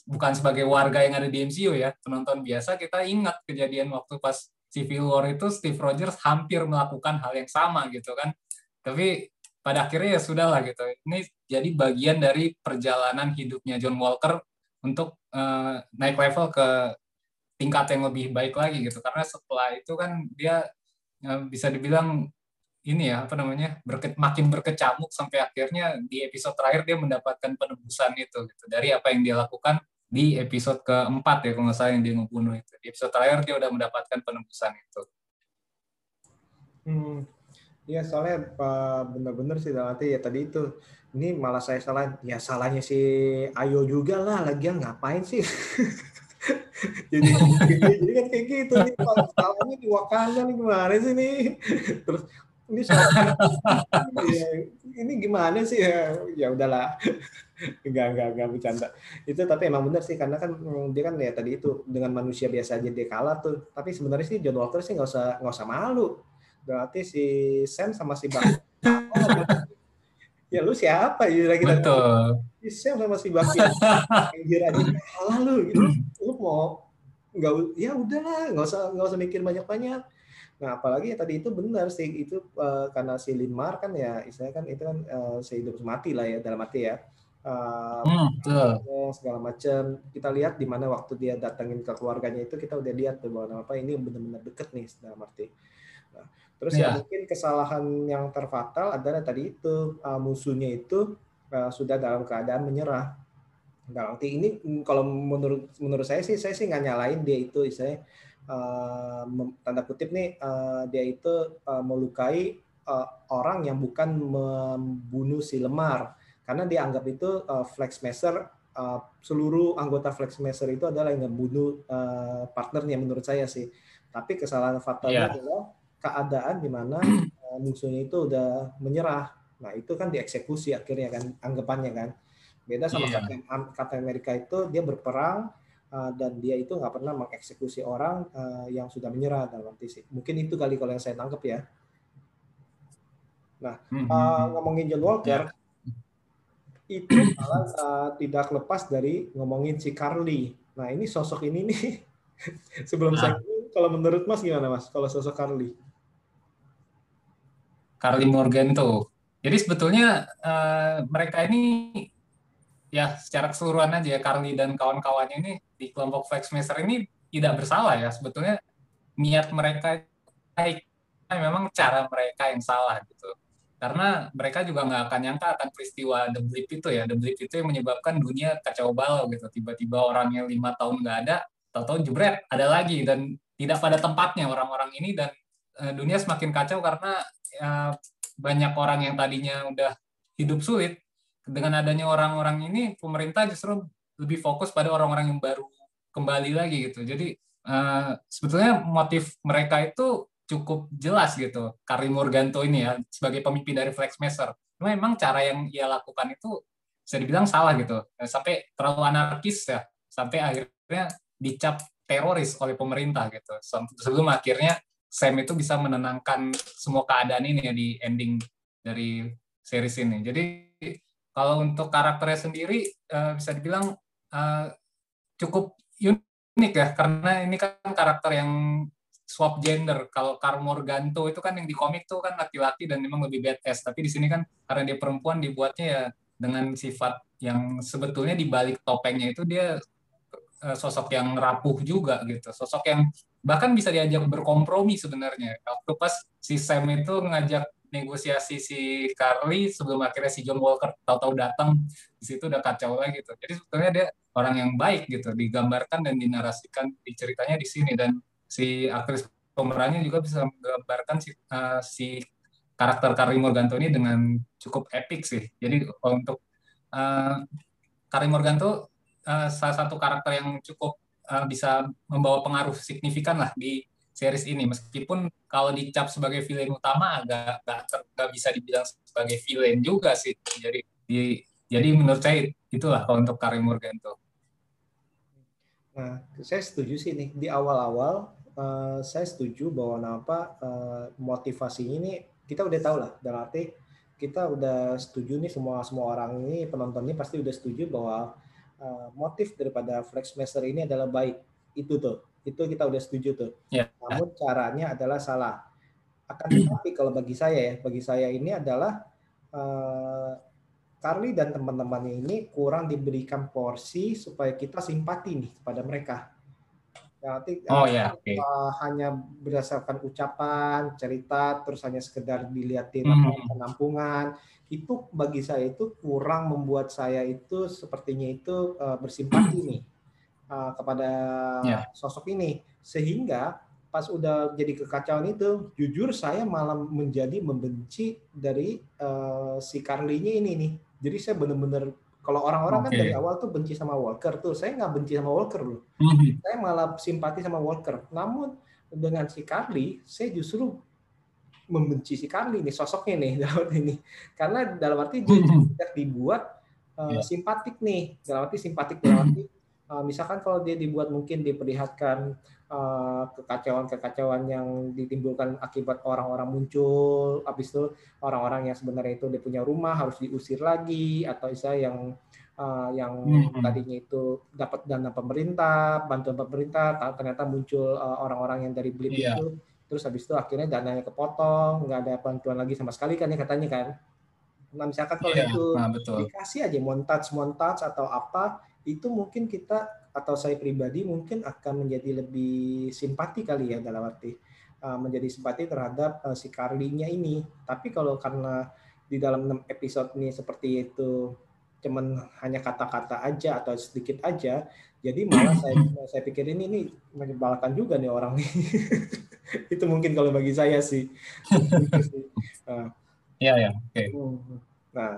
bukan sebagai warga yang ada di MCU ya, penonton biasa kita ingat kejadian waktu pas Civil War itu Steve Rogers hampir melakukan hal yang sama gitu kan. Tapi pada akhirnya ya sudah lah gitu. Ini jadi bagian dari perjalanan hidupnya John Walker untuk uh, naik level ke tingkat yang lebih baik lagi gitu. Karena setelah itu kan dia uh, bisa dibilang ini ya apa namanya berke, makin berkecamuk sampai akhirnya di episode terakhir dia mendapatkan penebusan itu gitu. Dari apa yang dia lakukan di episode keempat ya kalau nggak salah yang dia ngebunuh itu. Di episode terakhir dia udah mendapatkan penebusan itu. Hmm, ya soalnya bener-bener sih nanti ya tadi itu. Ini malah saya salah ya salahnya si Ayo juga lah lagian ngapain sih jadi, jadi kan kayak gitu nih salahnya di Wakanda nih gimana sih nih? Terus ini soal ya, ini gimana sih? Ya ya udahlah. Enggak enggak enggak bercanda. Itu tapi emang benar sih karena kan mm, dia kan ya tadi itu dengan manusia biasa aja dia kalah tuh. Tapi sebenarnya sih John Walker sih nggak usah nggak usah malu. Berarti si Sam sama si Bang ya lu siapa? Ya kita betul. Si Sam sama si Bang anjir aja kalah lu gitu mau nggak ya udahlah nggak usah nggak usah mikir banyak banyak Nah, apalagi ya tadi itu benar sih itu uh, karena si Linmar kan ya istilahnya kan itu kan uh, sehidup mati lah ya dalam arti ya. Uh, hmm, segala macam kita lihat di mana waktu dia datangin ke keluarganya itu kita udah lihat tuh bahwa apa ini benar-benar deket nih dalam arti. Nah, terus yeah. ya iya. mungkin kesalahan yang terfatal adalah tadi itu uh, musuhnya itu uh, sudah dalam keadaan menyerah. Nah, arti ini kalau menurut menurut saya sih saya sih nggak nyalain dia itu istilahnya uh, tanda kutip nih uh, dia itu uh, melukai uh, orang yang bukan membunuh si lemar. Karena dia anggap itu uh, flex smasher uh, seluruh anggota flex smasher itu adalah yang membunuh uh, partnernya menurut saya sih. Tapi kesalahan fatalnya yeah. adalah keadaan di mana uh, musuhnya itu udah menyerah. Nah itu kan dieksekusi akhirnya kan anggapannya kan beda sama yeah. Captain, Captain America itu dia berperang uh, dan dia itu nggak pernah mengeksekusi orang uh, yang sudah menyerah dalam arti. Mungkin itu kali kalau yang saya tangkap ya. Nah, uh, ngomongin John Walker, yeah. itu malah uh, tidak lepas dari ngomongin si Carly. Nah, ini sosok ini nih, sebelum nah. saya kalau menurut Mas gimana Mas, kalau sosok Carly? Carly Morgan tuh. Jadi sebetulnya uh, mereka ini ya secara keseluruhan aja ya Carly dan kawan-kawannya ini di kelompok Flexmaster ini tidak bersalah ya. Sebetulnya niat mereka baik memang cara mereka yang salah gitu. Karena mereka juga nggak akan nyangka akan peristiwa The Blip itu ya. The Blip itu yang menyebabkan dunia kacau balau gitu. Tiba-tiba orangnya lima tahun nggak ada tahu-tahu jebret ada lagi. Dan tidak pada tempatnya orang-orang ini dan uh, dunia semakin kacau karena uh, banyak orang yang tadinya udah hidup sulit dengan adanya orang-orang ini pemerintah justru lebih fokus pada orang-orang yang baru kembali lagi gitu. Jadi uh, sebetulnya motif mereka itu cukup jelas gitu. Karim Morganto ini ya sebagai pemimpin dari Flexmaster. Memang cara yang ia lakukan itu bisa dibilang salah gitu. Eh, sampai terlalu anarkis ya. Sampai akhirnya dicap teroris oleh pemerintah gitu. Sebelum akhirnya Sam itu bisa menenangkan semua keadaan ini ya di ending dari series ini. Jadi kalau untuk karakternya sendiri uh, bisa dibilang uh, cukup unik ya karena ini kan karakter yang swap gender. Kalau Carmor Ganto itu kan yang di komik tuh kan laki-laki dan memang lebih badass. Tapi di sini kan karena dia perempuan dibuatnya ya dengan sifat yang sebetulnya di balik topengnya itu dia uh, sosok yang rapuh juga gitu. Sosok yang bahkan bisa diajak berkompromi sebenarnya. Waktu pas si Sam itu ngajak negosiasi si Carly sebelum akhirnya si John Walker tahu-tahu datang di situ udah kacau lagi gitu. Jadi sebetulnya dia orang yang baik gitu, digambarkan dan dinarasikan di ceritanya di sini dan si aktris pemerannya juga bisa menggambarkan si, uh, si karakter Carly Morganto ini dengan cukup epic sih. Jadi untuk uh, Carly Morganto uh, salah satu karakter yang cukup uh, bisa membawa pengaruh signifikan lah di series ini. Meskipun kalau dicap sebagai villain utama agak nggak bisa dibilang sebagai villain juga sih. Jadi di, jadi menurut saya itulah kalau untuk Karim Morganto. Nah, saya setuju sih nih. Di awal-awal uh, saya setuju bahwa apa uh, motivasinya ini kita udah tahu lah. Dalam arti kita udah setuju nih semua semua orang ini penontonnya pasti udah setuju bahwa uh, motif daripada Flexmaster ini adalah baik. Itu tuh Itu kita udah setuju tuh. Ya. Namun caranya adalah salah. Akan tetapi kalau bagi saya ya, bagi saya ini adalah uh, Carly dan teman-temannya ini kurang diberikan porsi supaya kita simpati nih kepada mereka. Ya, nanti oh, ya, okay. uh, hanya berdasarkan ucapan, cerita, terus hanya sekedar dilihatin Hmm. penampungan, itu bagi saya itu kurang membuat saya itu sepertinya itu uh, bersimpati nih uh, kepada Ya. sosok ini, sehingga pas udah jadi kekacauan itu, jujur saya malah menjadi membenci dari uh, si Carly-nya ini nih. Jadi saya benar-benar kalau orang-orang kan Oke. dari awal tuh benci sama Walker tuh, saya nggak benci sama Walker loh Mhm. saya malah simpati sama Walker. Namun dengan si Carly, saya justru membenci si Carly nih sosoknya nih dalam arti ini. Karena dalam arti dia tidak dibuat uh, Ya. simpatik nih, dalam arti simpatik dalam arti misalkan kalau dia dibuat mungkin diperlihatkan uh, kekacauan-kekacauan yang ditimbulkan akibat orang-orang muncul, habis itu orang-orang yang sebenarnya itu dia punya rumah harus diusir lagi atau istilah yang uh, yang Mhm. tadinya itu dapat dana pemerintah, bantuan pemerintah, ta- ternyata muncul uh, orang-orang yang dari Blip Iya. itu, terus habis itu akhirnya dananya kepotong, nggak ada bantuan lagi sama sekali kan ya katanya kan. Nah misalkan kalau Iya, itu nah, betul. dikasih aja montage montage atau apa, itu mungkin kita atau saya pribadi mungkin akan menjadi lebih simpati kali ya dalam arti uh, menjadi simpati terhadap uh, si Carly-nya ini. Tapi kalau karena di dalam 6 episode ini seperti itu cuman hanya kata-kata aja atau sedikit aja, jadi malah saya saya pikir ini ini menyebalkan juga nih orang nih. itu mungkin kalau bagi saya sih. Nah, Iya, ya. Oke. Hmm. Nah,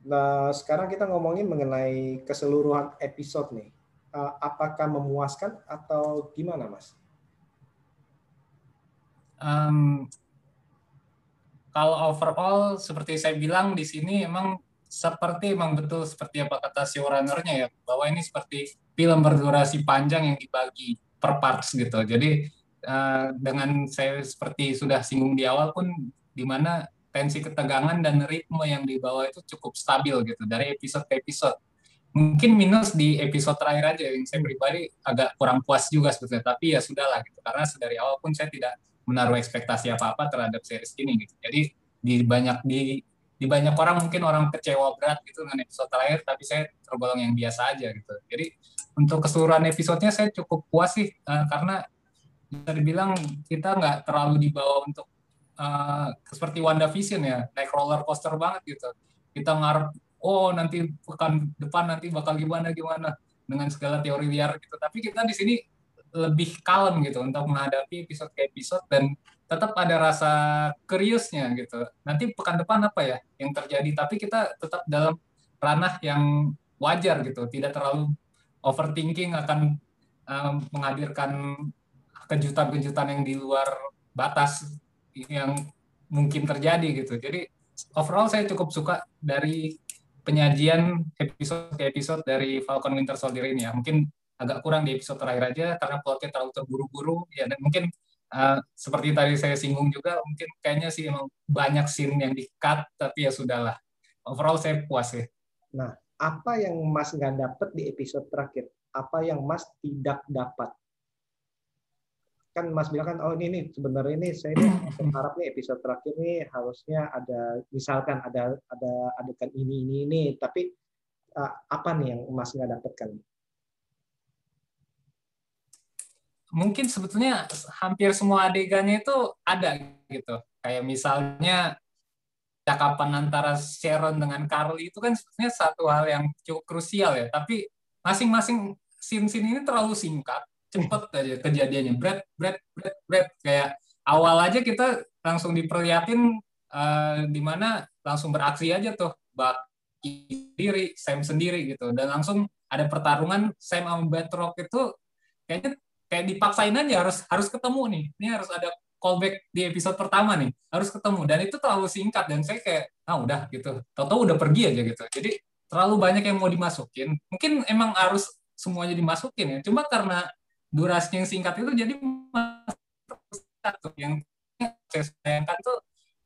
nah sekarang kita ngomongin mengenai keseluruhan episode nih. Uh, apakah memuaskan atau gimana, Mas? Em, kalau overall seperti saya bilang di sini emang seperti emang betul seperti apa kata showrunner-nya ya bahwa ini seperti film berdurasi panjang yang dibagi per parts gitu. Jadi eh, dengan saya seperti sudah singgung di awal pun di mana tensi ketegangan dan ritme yang dibawa itu cukup stabil gitu dari episode ke episode. Mungkin minus di episode terakhir aja yang saya pribadi agak kurang puas juga sebetulnya. Tapi ya sudahlah gitu karena dari awal pun saya tidak menaruh ekspektasi apa-apa terhadap series ini gitu. Jadi di banyak di di banyak orang mungkin orang kecewa berat gitu dengan episode terakhir tapi saya tergolong yang biasa aja gitu. Jadi untuk keseluruhan episodenya saya cukup puas sih eh, karena bisa dibilang kita nggak terlalu dibawa untuk eh, seperti WandaVision ya naik roller coaster banget gitu. Kita ngarep oh nanti pekan depan nanti bakal gimana gimana dengan segala teori liar gitu. Tapi kita di sini lebih kalem gitu untuk menghadapi episode ke episode dan tetap ada rasa curious-nya gitu. Nanti pekan depan apa ya yang terjadi, tapi kita tetap dalam ranah yang wajar gitu, tidak terlalu overthinking akan um, menghadirkan kejutan-kejutan yang di luar batas yang mungkin terjadi gitu. Jadi overall saya cukup suka dari penyajian episode ke episode dari Falcon Winter Soldier ini ya. Mungkin agak kurang di episode terakhir aja karena plotnya terlalu terburu-buru ya dan mungkin uh, seperti tadi saya singgung juga mungkin kayaknya sih emang banyak scene yang di cut tapi ya sudahlah overall saya puas ya Nah, apa yang Mas nggak dapet di episode terakhir? Apa yang Mas tidak dapat? Kan Mas bilang kan, oh ini nih sebenarnya ini saya ini berharap nih episode terakhir nih harusnya ada misalkan ada ada adegan ini ini ini, tapi uh, apa nih yang Mas nggak dapatkan? mungkin sebetulnya hampir semua adegannya itu ada gitu. Kayak misalnya cakapan antara Sharon dengan Carly itu kan sebetulnya satu hal yang cukup krusial ya. Tapi masing-masing scene-scene ini terlalu singkat cepet aja kejadiannya. Bread bread bread bread kayak awal aja kita langsung diperlihatin eh, di mana langsung beraksi aja tuh. Bucky sendiri Sam sendiri gitu. Dan langsung ada pertarungan Sam sama Batroc itu kayaknya kayak dipaksain aja harus harus ketemu nih. Ini harus ada callback di episode pertama nih. Harus ketemu. Dan itu terlalu singkat. Dan saya kayak ah udah gitu. Tahu-tahu udah pergi aja gitu. Jadi terlalu banyak yang mau dimasukin. Mungkin emang harus semuanya dimasukin ya. Cuma karena durasinya yang singkat itu jadi yang saya sayangkan tuh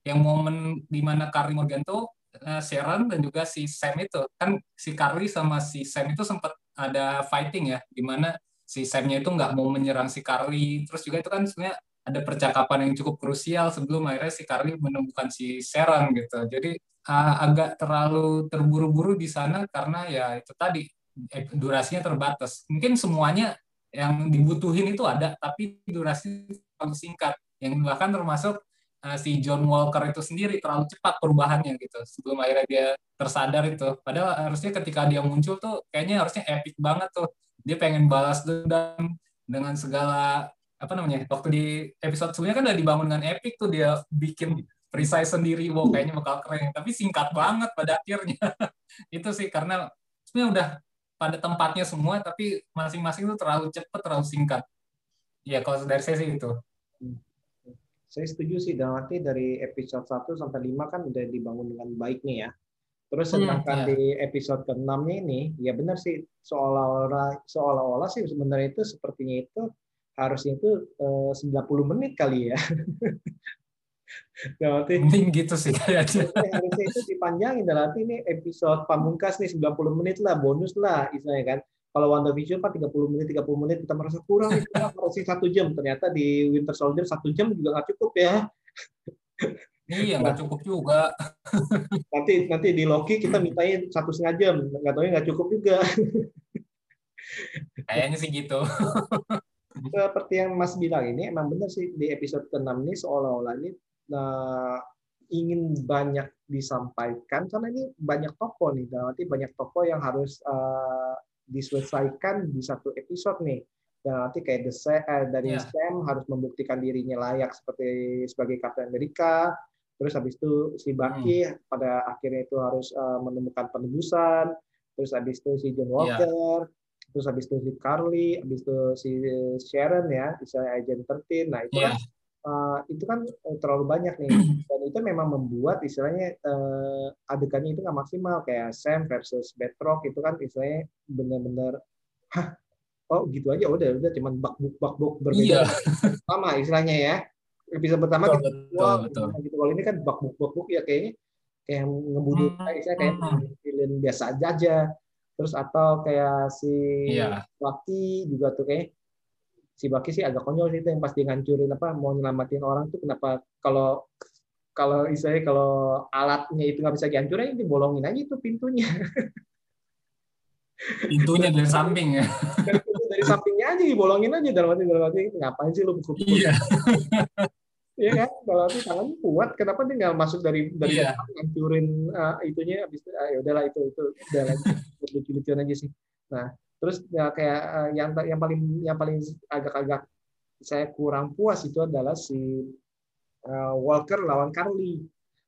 yang momen di mana Carly Morgan tuh eh, Sharon dan juga si Sam itu kan si Carly sama si Sam itu sempat ada fighting ya di mana si Sam-nya itu nggak mau menyerang si Carly. Terus juga itu kan sebenarnya ada percakapan yang cukup krusial sebelum akhirnya si Carly menemukan si Sharon gitu. Jadi uh, agak terlalu terburu-buru di sana karena ya itu tadi eh, durasinya terbatas. Mungkin semuanya yang dibutuhin itu ada, tapi durasi terlalu singkat. Yang bahkan termasuk uh, si John Walker itu sendiri terlalu cepat perubahannya gitu. Sebelum akhirnya dia tersadar itu. Padahal harusnya ketika dia muncul tuh kayaknya harusnya epic banget tuh. Dia pengen balas dendam dengan segala apa namanya waktu di episode sebelumnya kan udah dibangun dengan epic tuh dia bikin perisai sendiri wow kayaknya bakal keren tapi singkat banget pada akhirnya itu sih karena sebenarnya udah pada tempatnya semua tapi masing-masing tuh terlalu cepat terlalu singkat ya kalau dari saya sih itu saya setuju sih dan nanti dari episode 1 sampai 5 kan udah dibangun dengan baik nih ya Terus hmm, sedangkan hmm, ya. di episode ke-6-nya ini, ya benar sih seolah-olah seolah-olah sih sebenarnya itu sepertinya itu harusnya itu eh, 90 menit kali ya. Nah, Mending gitu sih kayaknya. Harusnya itu dipanjangin. Nanti ini episode pamungkas nih 90 menit lah, bonus lah istilahnya kan. Kalau WandaVision kan 30 menit, 30 menit kita merasa kurang, kita harusnya satu jam. Ternyata di Winter Soldier satu jam juga nggak cukup ya. Iya, nggak cukup juga. nanti nanti di Loki kita mintain satu setengah jam, nggak tahu nggak cukup juga. Kayaknya sih gitu seperti yang Mas bilang ini emang benar sih di episode ke-6 ini seolah-olah ini uh, ingin banyak disampaikan karena ini banyak toko nih dan nanti banyak toko yang harus uh, diselesaikan di satu episode nih dan nanti kayak The Sam, eh, dari yeah. Sam harus membuktikan dirinya layak seperti sebagai Captain Amerika terus habis itu si Bucky hmm. pada akhirnya itu harus uh, menemukan penebusan terus habis itu si John iya. Walker yeah terus habis itu si Carly, habis itu si Sharon ya, bisa Agent 13. Nah, itu yeah. kan uh, itu kan eh, terlalu banyak nih. Dan itu memang membuat istilahnya uh, adegannya itu nggak maksimal kayak Sam versus Bedrock itu kan istilahnya benar-benar hah oh gitu aja udah udah cuman bak buk bak buk berbeda yeah. sama istilahnya ya episode pertama betul, kita betul, betul. gitu kalau ini kan bak buk bak buk ya kayaknya kayak ngebunuh hmm. kayak kayak hmm. biasa aja terus atau kayak si yeah. Baki juga tuh kayak si Baki sih agak konyol sih itu yang pas dia ngancurin apa mau nyelamatin orang tuh kenapa kalau kalau istilahnya kalau alatnya itu nggak bisa dihancurin dibolongin aja tuh pintunya. Pintunya dari samping ya. Dari, dari sampingnya aja dibolongin aja dalam arti dalam arti ngapain sih lu pukul iya. Iya kan, kalau itu tangannya kuat, kenapa dia nggak masuk dari dari yeah. ngancurin uh, itunya, habis itu, uh, ya udahlah itu itu udah lagi lucu-lucuan aja sih. Nah, terus ya kayak uh, yang yang paling yang paling agak-agak saya kurang puas itu adalah si uh, Walker lawan Carly.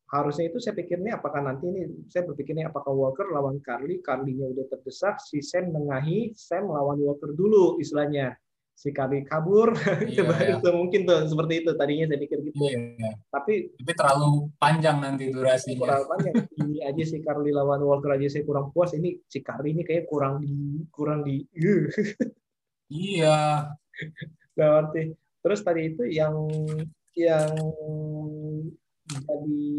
Harusnya itu saya pikirnya apakah nanti ini saya berpikirnya apakah Walker lawan Carly, Carly-nya udah terdesak, si Sam mengahi, Sam lawan Walker dulu istilahnya si Kari kabur. Iya, coba iya. itu mungkin tuh seperti itu. Tadinya saya pikir gitu. Iya. tapi tapi terlalu panjang nanti durasinya. Terlalu panjang. Ini aja si Carly lawan Walker aja saya kurang puas. Ini si Carly ini kayak kurang di kurang di iya. Berarti terus tadi itu yang yang jadi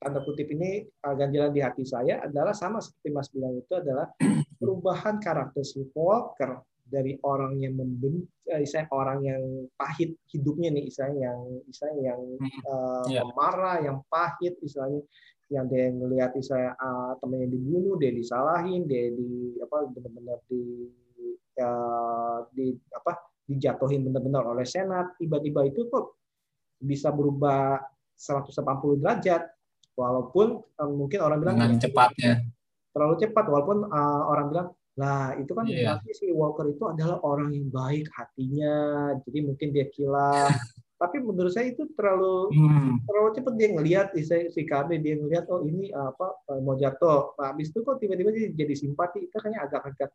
tanda kutip ini ganjalan di hati saya adalah sama seperti Mas bilang itu adalah perubahan karakter si Walker dari orang yang membenci, eh, saya orang yang pahit hidupnya nih, istilahnya yang istilahnya yang uh, yeah. marah, yang pahit, istilahnya yang dia ngelihat saya uh, temannya dibunuh, dia disalahin, dia di apa benar-benar di uh, di apa dijatuhin benar-benar oleh senat, tiba-tiba itu kok bisa berubah 180 derajat, walaupun uh, mungkin orang bilang dengan cepatnya. terlalu cepat, walaupun uh, orang bilang Nah, itu kan yeah. berarti si Walker itu adalah orang yang baik hatinya. Jadi mungkin dia kilaf. Tapi menurut saya itu terlalu hmm. terlalu cepat dia ngelihat si, si Kardi dia ngelihat oh ini apa eh, mau jatuh. Nah, habis itu kok tiba-tiba jadi simpati. Itu kayaknya agak-agak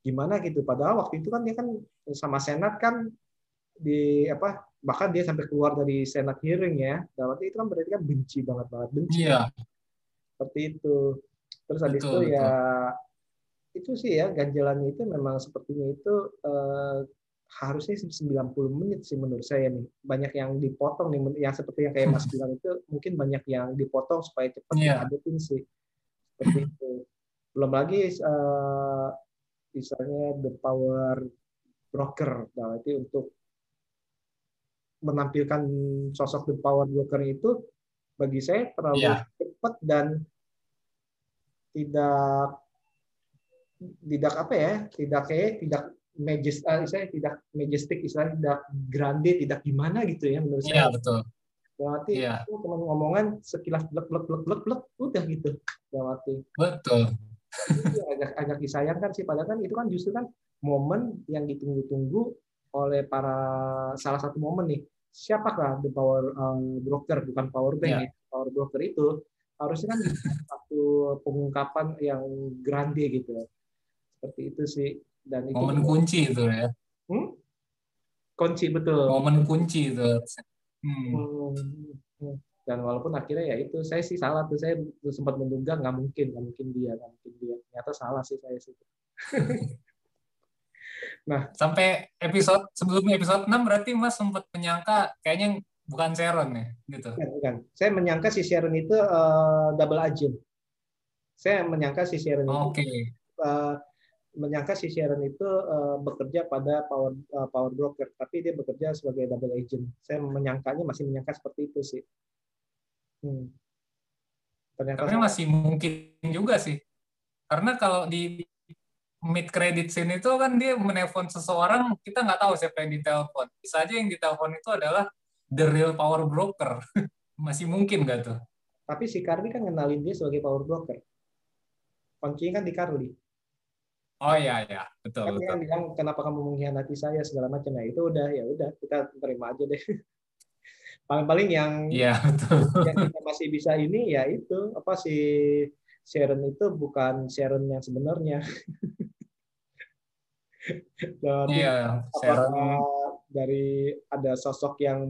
gimana gitu. Padahal waktu itu kan dia kan sama Senat kan di apa bahkan dia sampai keluar dari Senat hearing ya. Dan waktu itu kan berarti kan benci banget banget benci. Iya. Seperti itu. Terus habis itu betul. ya itu sih ya ganjalannya itu memang sepertinya itu eh, harusnya 90 menit sih menurut saya nih. Banyak yang dipotong nih yang seperti yang kayak Mas bilang itu mungkin banyak yang dipotong supaya cepat yeah. sih. Seperti itu. Belum lagi eh, misalnya the power broker berarti untuk menampilkan sosok the power broker itu bagi saya terlalu Iya. cepat dan tidak tidak apa ya tidak kayak tidak majestic saya tidak majestic istilahnya tidak grande tidak gimana gitu ya menurut Iya, saya betul. berarti Iya. itu cuma ngomongan sekilas blek blek blek blek blek udah gitu berarti Betul. itu agak agak disayangkan sih padahal kan itu kan justru kan momen yang ditunggu-tunggu oleh para salah satu momen nih siapakah the power um, broker bukan power bank Iya. ya. power broker itu harusnya kan satu pengungkapan yang grande gitu seperti itu sih dan itu Momen kunci itu ya. Hmm? kunci betul Momen kunci itu. Hmm. Hmm, dan walaupun akhirnya ya itu saya sih salah tuh saya sempat menduga nggak mungkin nggak mungkin dia nggak mungkin dia ternyata salah sih saya sih Sampai episode sebelum episode 6 berarti Mas sempat menyangka kayaknya bukan Sharon ya, gitu. Bukan, bukan. Saya menyangka si Sharon itu eh, double agent. Saya menyangka si Sharon itu Oke. eh, menyangka si Sharon itu eh, bekerja pada power eh, power broker, tapi dia bekerja sebagai double agent. Saya menyangkanya masih menyangka seperti itu sih. Hmm. Ternyata Tapi masih mungkin juga sih. Karena kalau di mid credit scene itu kan dia menelpon seseorang, kita nggak tahu siapa yang ditelepon. Bisa aja yang ditelepon itu adalah the real power broker. Masih mungkin nggak tuh? tapi si Carly kan kenalin dia sebagai power broker. Kuncinya kan di Carly. Oh iya ya, betul Kan dia betul. bilang kenapa kamu mengkhianati saya segala macam. Nah itu udah ya udah kita terima aja deh. Paling-paling yang Iya betul. yang kita masih bisa ini ya itu apa si Sharon itu bukan Sharon yang sebenarnya. Berarti Iya, Sharon. dari ada sosok yang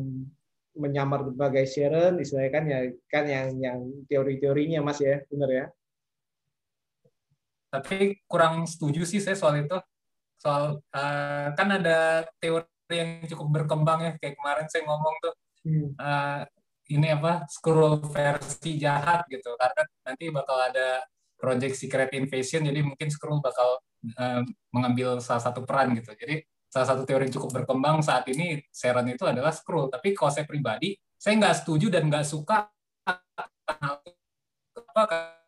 menyamar berbagai Sharon, istilahnya kan ya kan yang yang teori-teorinya Mas ya, benar ya? Tapi kurang setuju sih saya soal itu. Soal eh, kan ada teori yang cukup berkembang ya, kayak kemarin saya ngomong tuh eh, ini apa scroll versi jahat gitu. Karena nanti bakal ada project secret invasion jadi mungkin scroll bakal eh, mengambil salah satu peran gitu. Jadi salah satu teori yang cukup berkembang saat ini Sharon itu adalah scroll. Tapi kalau saya pribadi saya nggak setuju dan nggak suka apa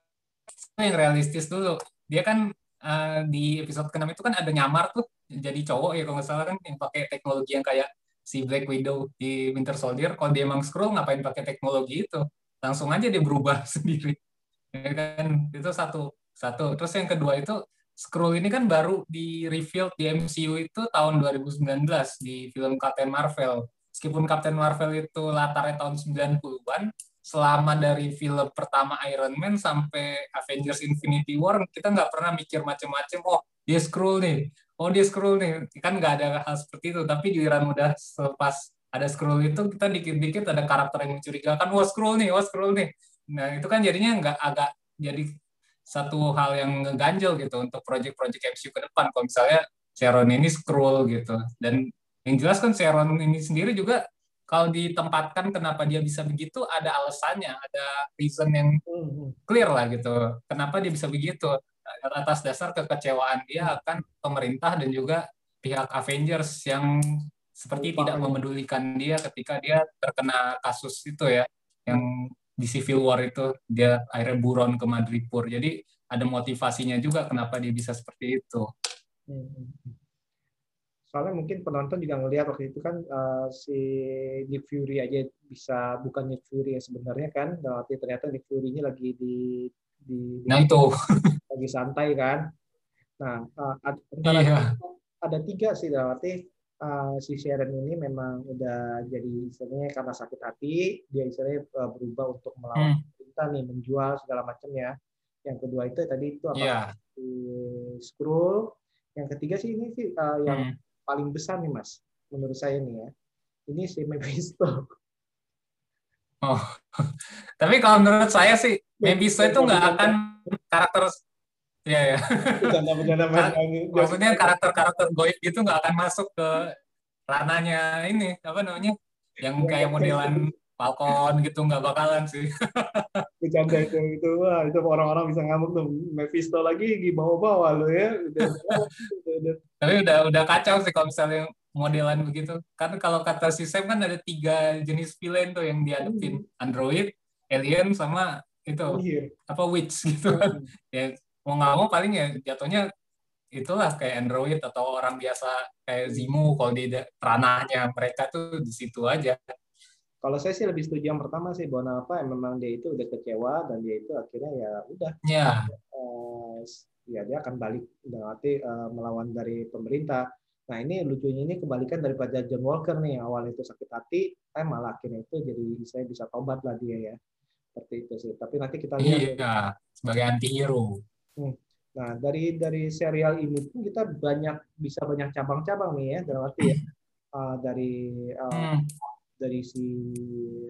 yang realistis dulu dia kan eh, di episode ke-6 itu kan ada nyamar tuh jadi cowok ya kalau nggak salah kan yang pakai teknologi yang kayak si Black Widow di Winter Soldier. Kalau dia emang scroll ngapain pakai teknologi itu? Langsung aja dia berubah sendiri. Ya kan? Itu satu satu. Terus yang kedua itu scroll ini kan baru di reveal di MCU itu tahun 2019 di film Captain Marvel. Meskipun Captain Marvel itu latarnya tahun 90-an selama dari film pertama Iron Man sampai Avengers Infinity War kita nggak pernah mikir macam-macam oh dia scroll nih oh dia scroll nih. Kan nggak ada hal seperti itu tapi giliran udah selepas ada scroll itu kita dikit-dikit ada karakter yang mencurigakan wah scroll nih wah scroll nih. Nah itu kan jadinya nggak agak jadi satu hal yang ngeganjel gitu untuk project-project MCU ke depan. Kalau misalnya Sharon ini scroll gitu. Dan yang jelas kan Sharon ini sendiri juga kalau ditempatkan kenapa dia bisa begitu ada alasannya ada reason yang Hmm, clear lah gitu. Kenapa dia bisa begitu? Atas dasar kekecewaan dia akan pemerintah dan juga pihak Avengers yang seperti Lupa tidak memedulikan dia ketika dia terkena kasus itu ya, yang di Civil War itu dia akhirnya buron ke Madripoor. Jadi ada motivasinya juga kenapa dia bisa seperti itu. Hmm. Soalnya mungkin penonton juga ngelihat waktu itu kan eh, si Nick Fury aja bisa bukan Nick Fury yang sebenarnya kan, berarti ternyata Nick Fury-nya lagi di di, Nah itu, lagi santai kan. Nah, ad- antara iya, ada tiga sih berarti eh, si Sharon ini memang udah jadi istilahnya karena sakit hati dia istilahnya eh, berubah untuk melawan Hmm. pemerintah nih menjual segala macam ya. Yang kedua itu tadi itu apa iya, si scroll. Yang ketiga sih ini sih eh, yang Hmm. Paling besar nih mas menurut saya nih ya. Ini si Mephisto. Oh. Tapi kalau menurut saya sih, Mephisto itu nggak akan karakter, ya ya. Maksudnya karakter-karakter goib gitu nggak akan masuk ke ranahnya ini apa namanya yang Iya, kayak modelan Falcon gitu nggak bakalan sih. Bercanda itu itu wah itu orang-orang bisa ngamuk tuh. Mephisto lagi di bawah-bawah lo ya. Udah, udah, udah. Tapi udah udah kacau sih kalau misalnya modelan begitu. Kan kalau kata si Sam kan ada tiga jenis villain tuh yang dihadapin. Android, alien sama itu Iya. apa witch gitu kan. ya mau nggak mau paling ya jatuhnya itulah kayak Android atau orang biasa kayak Zimu kalau di ranahnya mereka tuh di situ aja. Kalau saya sih lebih setuju yang pertama sih bahwa apa memang dia itu udah kecewa dan dia itu akhirnya ya udah Ya, eh, ya dia akan balik dalam arti eh, melawan dari pemerintah. Nah ini lucunya ini kebalikan daripada John Walker nih awal itu sakit hati, eh malah akhirnya itu jadi saya bisa tobat lah dia ya seperti itu sih. Tapi nanti kita lihat. iya sebagai antihero. Nah dari dari serial ini pun kita banyak bisa banyak cabang-cabang nih ya dalam arti ya Eh, dari Hmm, dari si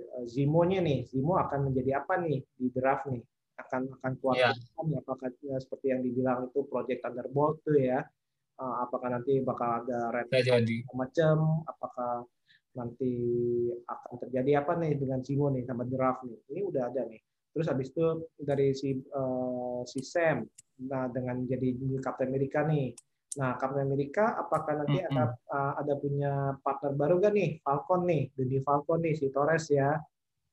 eh, Zimo-nya nih, Zimo akan menjadi apa nih di draft nih? Akan akan kuat kan? apakah ya, seperti yang dibilang itu Project Thunderbolt tuh ya? Eh, apakah nanti bakal ada red jadi. macam? Apakah nanti akan terjadi apa nih dengan Zimo nih sama draft nih? Ini udah ada nih. Terus habis itu dari si eh, si Sam, nah dengan jadi Captain America nih. Nah, Captain America apakah nanti Mm-mm. ada uh, ada punya partner baru gak nih? Falcon nih, New Falcon nih, si Torres ya.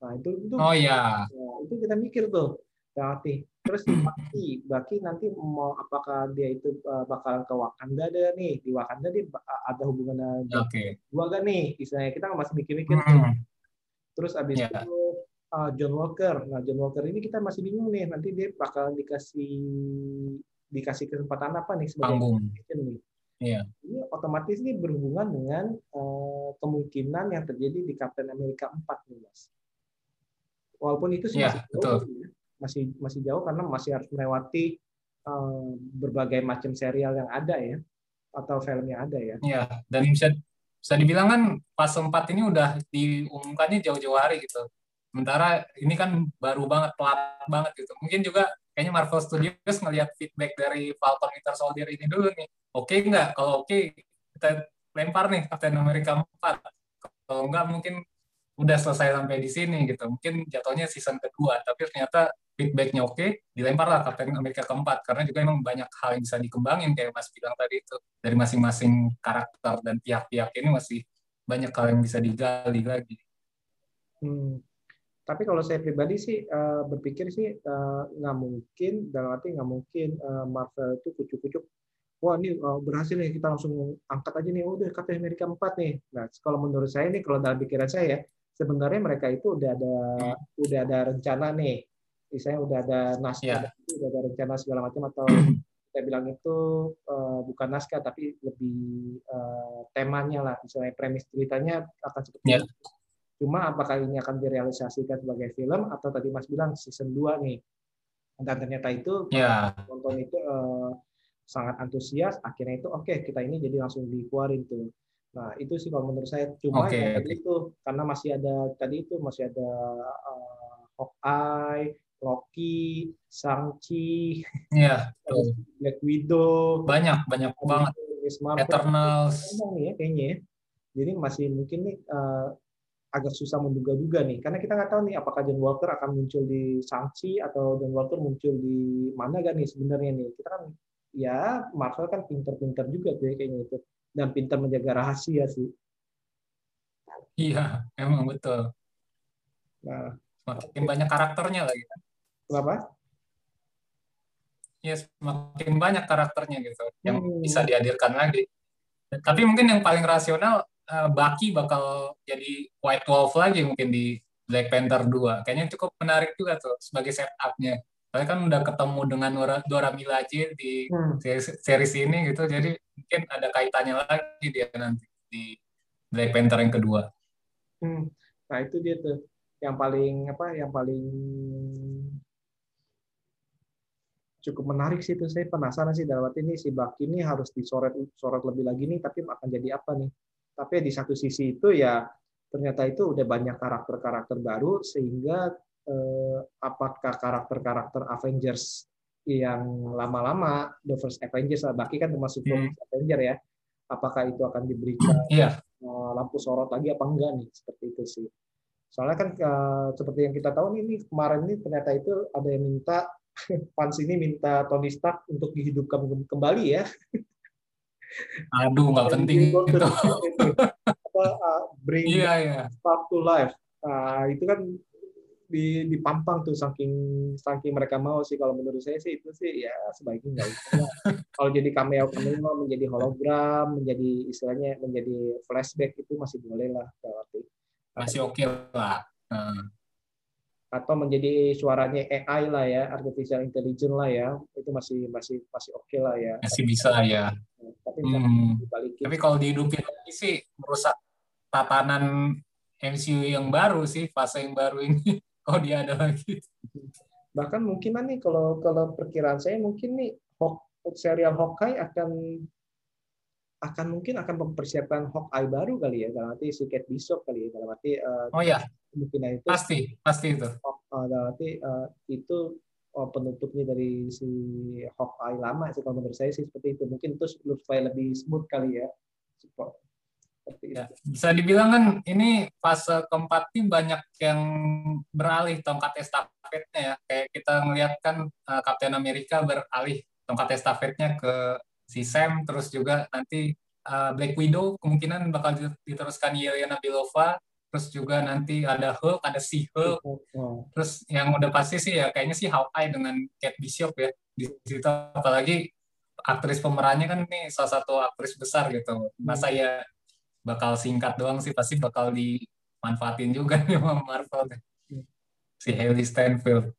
Nah, itu itu Oh ya, ya, itu kita mikir tuh. Berarti terus si Bucky, Bucky nanti mau apakah dia itu uh, bakalan ke Wakanda ada nih? Di Wakanda dia ba- ada hubungan oke. dua gak nih? Istilahnya kita masih mikir-mikir. Hmm, Terus abis Ya. itu uh, John Walker. Nah, John Walker ini kita masih bingung nih. Nanti dia bakal dikasih dikasih kesempatan apa nih sebagai Panggung. nih? Iya. Ini otomatis ini berhubungan dengan eh, kemungkinan yang terjadi di Captain America 4 nih, Mas. Walaupun itu sih Iya, masih betul. jauh, ya. masih masih jauh karena masih harus melewati eh, berbagai macam serial yang ada ya atau film yang ada ya. Iya, dan bisa bisa dibilang kan fase 4 ini udah diumumkannya jauh-jauh hari gitu. Sementara ini kan baru banget, telat banget gitu. Mungkin juga kayaknya Marvel Studios ngelihat feedback dari Falcon Winter Soldier ini dulu nih. Oke nggak? Kalau oke, kita lempar nih Captain America 4. Kalau nggak mungkin udah selesai sampai di sini gitu. Mungkin jatuhnya season kedua, tapi ternyata feedbacknya oke, dilempar lah Captain America keempat. Karena juga emang banyak hal yang bisa dikembangin kayak Mas bilang tadi itu. Dari masing-masing karakter dan pihak-pihak ini masih banyak hal yang bisa digali lagi. Hmm. Tapi kalau saya pribadi sih eh, berpikir sih eh, nggak mungkin dalam arti nggak mungkin eh, Marvel itu kucuk-kucuk. Wah ini eh, berhasil nih kita langsung angkat aja nih. Udah Captain America 4 nih. Nah kalau menurut saya nih kalau dalam pikiran saya sebenarnya mereka itu udah ada udah ada rencana nih. Misalnya udah ada naskah, Iya. udah ada rencana segala macam atau kita bilang itu eh, bukan naskah tapi lebih eh, temanya lah. Misalnya premis ceritanya akan seperti itu. Cuma apakah ini akan direalisasikan sebagai film atau tadi Mas bilang season 2 nih. Dan ternyata itu Ya, penonton itu eh, sangat antusias, akhirnya itu oke kita ini jadi langsung dikeluarin tuh. Nah, itu sih kalau menurut saya cuma Oke, ya itu karena masih ada tadi itu masih ada eh, Hawkeye, Loki, Shang-Chi, ya, tuh. Black Widow, banyak banyak banget. Eternals. Ya kayaknya ya. Jadi masih mungkin nih eh, agak susah menduga-duga nih, karena kita nggak tahu nih apakah John Walker akan muncul di Shang-Chi atau John Walker muncul di mana kan nih sebenarnya nih. Kita kan ya Marvel kan pinter-pinter juga tuh ya kayaknya itu dan pinter menjaga rahasia sih. Iya, emang betul. Nah, Semakin banyak karakternya lagi. kenapa? Ya, semakin banyak karakternya gitu yang Hmm. bisa dihadirkan lagi. Tapi mungkin yang paling rasional eh, Bucky bakal jadi White Wolf lagi mungkin di Black Panther 2. Kayaknya cukup menarik juga tuh sebagai setupnya. Soalnya kan udah ketemu dengan Dora, Dora Milaje di Hmm. series, series ini gitu, jadi mungkin ada kaitannya lagi dia nanti di Black Panther yang kedua. Hmm. Nah itu dia tuh yang paling apa? Yang paling cukup menarik sih itu saya penasaran sih dalam arti ini si Bucky ini harus disorot sorot lebih lagi nih tapi akan jadi apa nih tapi di satu sisi itu ya ternyata itu udah banyak karakter-karakter baru sehingga eh, apakah karakter-karakter Avengers yang lama-lama the first Avengers Bucky kan termasuk Hmm. first Avenger ya apakah itu akan diberikan Iya, eh, lampu sorot lagi apa enggak nih seperti itu sih Soalnya kan uh, seperti yang kita tahu nih, ini kemarin ini ternyata itu ada yang minta fans ini minta Tony Stark untuk dihidupkan kembali ya. Aduh, nggak penting itu. Apa, uh, bring iya, iya. Stark to life. Uh, itu kan di dipampang tuh saking saking mereka mau sih kalau menurut saya sih itu sih ya sebaiknya nggak usah kalau jadi cameo cameo menjadi hologram menjadi istilahnya menjadi flashback itu masih boleh lah berarti masih oke okay lah hmm. Atau menjadi suaranya AI lah ya artificial intelligence lah ya itu masih masih masih oke okay lah ya. Masih bisa ya. Tapi hmm. tapi kalau dihidupin lagi sih merusak tatanan MCU yang baru sih fase yang baru ini kalau dia ada lagi. Bahkan mungkin nih kalau kalau perkiraan saya mungkin nih Hawk, serial Hawkeye akan akan mungkin akan mempersiapkan Hawkeye baru kali ya dalam arti si Kate Bishop kali ya dalam arti uh, oh ya kemungkinan itu pasti pasti itu. Uh, dalam arti uh, itu oh, penutupnya dari si Hawkeye lama sih kalau menurut saya sih seperti itu. Mungkin itu supaya lebih smooth kali ya. Ya, bisa dibilang kan ini fase keempat ini banyak yang beralih tongkat estafetnya ya. Kayak kita melihat kan uh, Captain America beralih tongkat estafetnya ke si Sam, terus juga nanti uh, Black Widow kemungkinan bakal diteruskan Yelena Belova, terus juga nanti ada Hulk, ada si Hulk. Terus yang udah pasti sih ya kayaknya sih Hawkeye dengan Kate Bishop ya di situ apalagi aktris pemerannya kan ini salah satu aktris besar gitu. Masa ya bakal singkat doang sih pasti bakal dimanfaatin juga nih sama Marvel deh. si Haley Steinfeld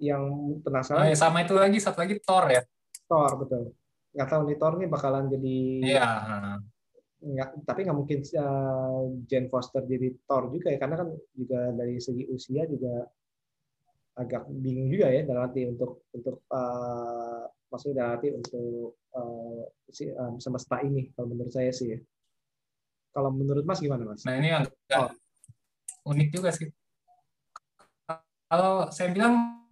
yang penasaran oh, ya, sama itu lagi satu lagi Thor ya Thor betul nggak tahu nih Thor nih bakalan jadi iya nggak tapi nggak mungkin uh, Jane Foster jadi Thor juga ya karena kan juga dari segi usia juga agak bingung juga ya dalam arti untuk untuk uh, maksudnya dalam arti untuk uh, si, um, semesta ini kalau menurut saya sih ya. Kalau menurut Mas gimana Mas? Nah ini agak oh. unik juga sih. Kalau saya bilang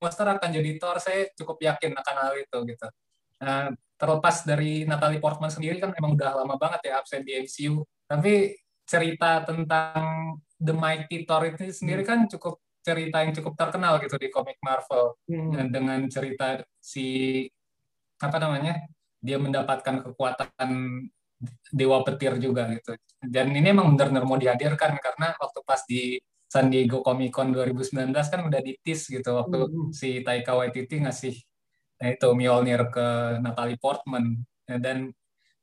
Monster akan jadi Thor, saya cukup yakin akan hal itu gitu. Nah, terlepas dari Natalie Portman sendiri kan emang udah lama banget ya absen di MCU. Tapi cerita tentang The Mighty Thor itu sendiri hmm. kan cukup cerita yang cukup terkenal gitu di komik Marvel. Hmm. Dan dengan cerita si apa namanya dia mendapatkan kekuatan dewa petir juga gitu. Dan ini emang benar-benar mau dihadirkan karena waktu pas di San Diego Comic Con 2019 kan udah ditis gitu. Waktu mm -hmm. si Taika Waititi ngasih nah itu Mjolnir ke Natalie Portman. Dan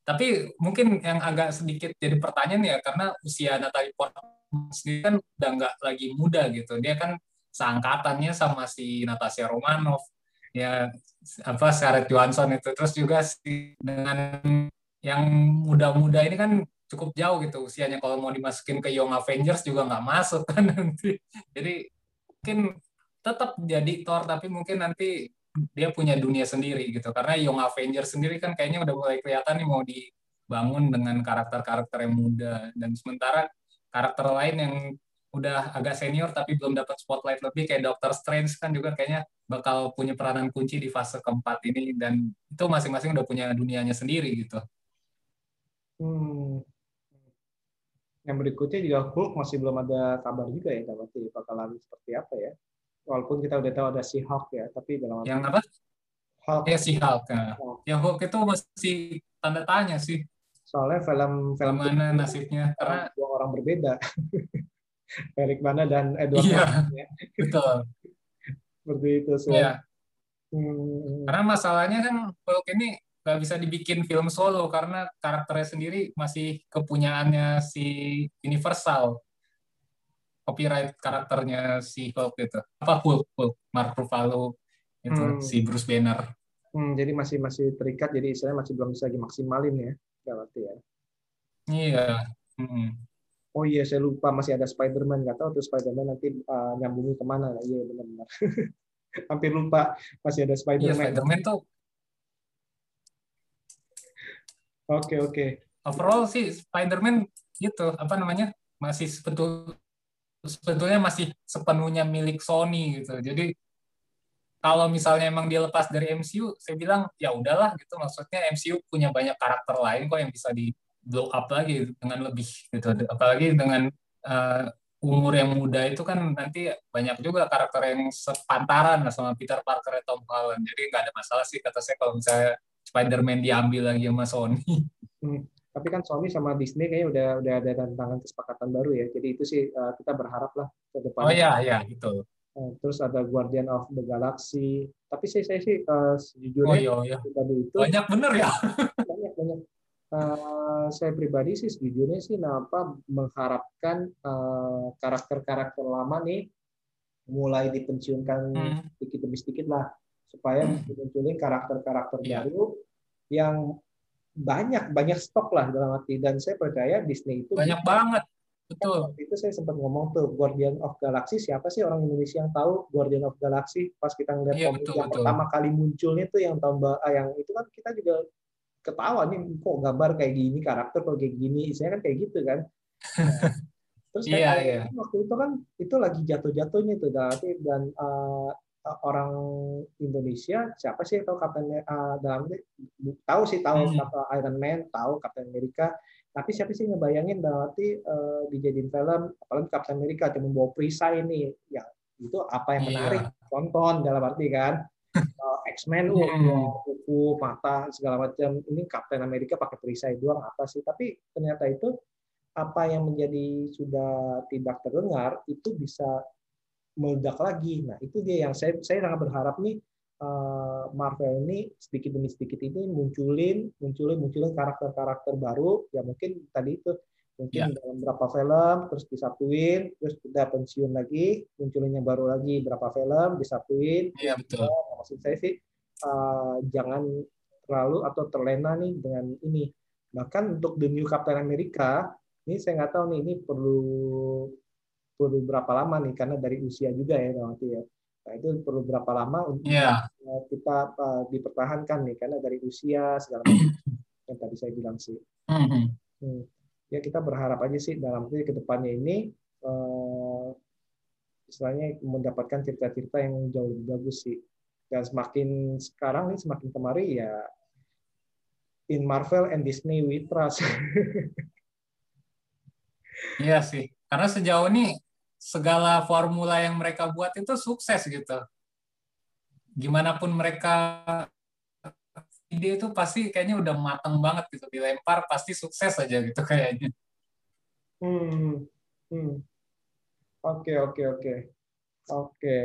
tapi mungkin yang agak sedikit jadi pertanyaan ya karena usia Natalie Portman sendiri kan udah nggak lagi muda gitu. Dia kan seangkatannya sama si Natasha Romanoff ya apa Scarlett Johansson itu. Terus juga si dengan yang muda-muda ini kan cukup jauh gitu usianya. Kalau mau dimasukin ke Young Avengers juga nggak masuk kan nanti. Jadi mungkin tetap jadi Thor tapi mungkin nanti dia punya dunia sendiri gitu. Karena Young Avengers sendiri kan kayaknya udah mulai kelihatan nih mau dibangun dengan karakter-karakter yang muda. Dan sementara karakter lain yang udah agak senior tapi belum dapat spotlight lebih kayak Doctor Strange kan juga kayaknya bakal punya peranan kunci di fase keempat ini. Dan itu masing-masing udah punya dunianya sendiri gitu. Hmm. Yang berikutnya juga Hulk masih belum ada kabar juga ya, berarti bakalan seperti apa ya. Walaupun kita udah tahu ada si Hulk ya, tapi dalam yang apa? Hulk. Ya si Hulk. Ya. Hulk. Yang Hulk itu masih tanda tanya sih. Soalnya film film mana nasibnya karena dua orang berbeda. Eric Bana dan Edward iya, ya. Betul. Seperti itu sih. Iya. Hmm. Karena masalahnya kan Hulk ini nggak bisa dibikin film solo karena karakternya sendiri masih kepunyaannya si Universal. Copyright karakternya si Hulk itu apa Hulk? Hulk Mark Ruffalo itu hmm. si Bruce Banner. Hmm, jadi masih masih terikat jadi istilahnya masih belum bisa dimaksimalin ya berarti ya. Iya hmm. oh iya saya lupa masih ada Spider-Man nggak tahu tuh Spider-Man nanti uh, nyambungin ke mana. Iya benar-benar. Hampir lupa masih ada Spider-Man. Iya, Spider-Man tuh Oke okay, oke. Okay. Overall sih Spider-Man gitu apa namanya masih sebetul sebetulnya masih sepenuhnya milik Sony gitu. Jadi kalau misalnya emang dia lepas dari MCU, saya bilang ya udahlah gitu. Maksudnya MCU punya banyak karakter lain kok yang bisa di blow up lagi dengan lebih gitu. Apalagi dengan uh, umur yang muda itu kan nanti banyak juga karakter yang sepantaran sama Peter Parker Tom Holland. Jadi nggak ada masalah sih kata saya kalau misalnya Spider-Man diambil lagi sama Sony. Hmm. Tapi kan Sony sama Disney kayaknya udah udah ada tantangan kesepakatan baru ya. Jadi itu sih uh, kita berharap lah ke depan. Oh iya iya itu. Uh, terus ada Guardian of the Galaxy. Tapi saya saya sih uh, sejujurnya oh, iya, iya. itu banyak bener ya. banyak banyak Uh, saya pribadi sih sejujurnya sih kenapa mengharapkan karakter-karakter uh, lama nih mulai dipensiunkan hmm. sedikit demi sedikit lah supaya hmm. munculin karakter-karakter yeah. baru yang banyak banyak stok lah dalam arti dan saya percaya Disney itu banyak banget betul itu saya sempat ngomong tuh Guardian of Galaxy siapa sih orang Indonesia yang tahu Guardian of Galaxy pas kita ngeliat yeah, komik yang betul. pertama kali munculnya tuh yang tahun ah, yang itu kan kita juga ketawa nih kok gambar kayak gini karakter kok kayak gini saya kan kayak gitu kan nah, terus yeah, yeah. waktu itu kan itu lagi jatuh-jatuhnya tuh dan uh, orang Indonesia siapa sih yang tahu Kapten uh, dalam tahu sih tahu hmm. Iron Man tahu Kapten Amerika tapi siapa sih ngebayangin berarti uh, dijadiin film apalagi Kapten Amerika cuma bawa perisai ini ya itu apa yang iya. menarik yeah. tonton dalam arti kan uh, X-Men hmm. kuku mata segala macam ini Kapten Amerika pakai perisai doang apa sih tapi ternyata itu apa yang menjadi sudah tidak terdengar itu bisa meledak lagi. Nah itu dia yang saya saya sangat berharap nih uh, Marvel ini sedikit demi sedikit ini munculin munculin munculin karakter-karakter baru. Ya mungkin tadi itu mungkin ya. dalam berapa film terus disatuin terus udah pensiun lagi munculin yang baru lagi berapa film disatuin. Iya betul. Nah, maksud saya sih uh, jangan terlalu atau terlena nih dengan ini. Bahkan untuk the new Captain America ini saya nggak tahu nih ini perlu perlu berapa lama nih? Karena dari usia juga ya nanti ya. Nah itu perlu berapa lama untuk yeah. kita uh, dipertahankan nih? Karena dari usia segala macam. Yang tadi saya bilang sih. Mm -hmm. hmm ya kita berharap aja sih dalam ke depannya ini uh, istilahnya mendapatkan cerita-cerita yang jauh lebih bagus sih. Dan semakin sekarang nih semakin kemari ya in Marvel and Disney we trust. Iya sih. Karena sejauh ini segala formula yang mereka buat itu sukses gitu gimana pun mereka ide itu pasti kayaknya udah mateng banget gitu dilempar pasti sukses aja gitu kayaknya. Hmm. Hmm. Oke oke oke oke.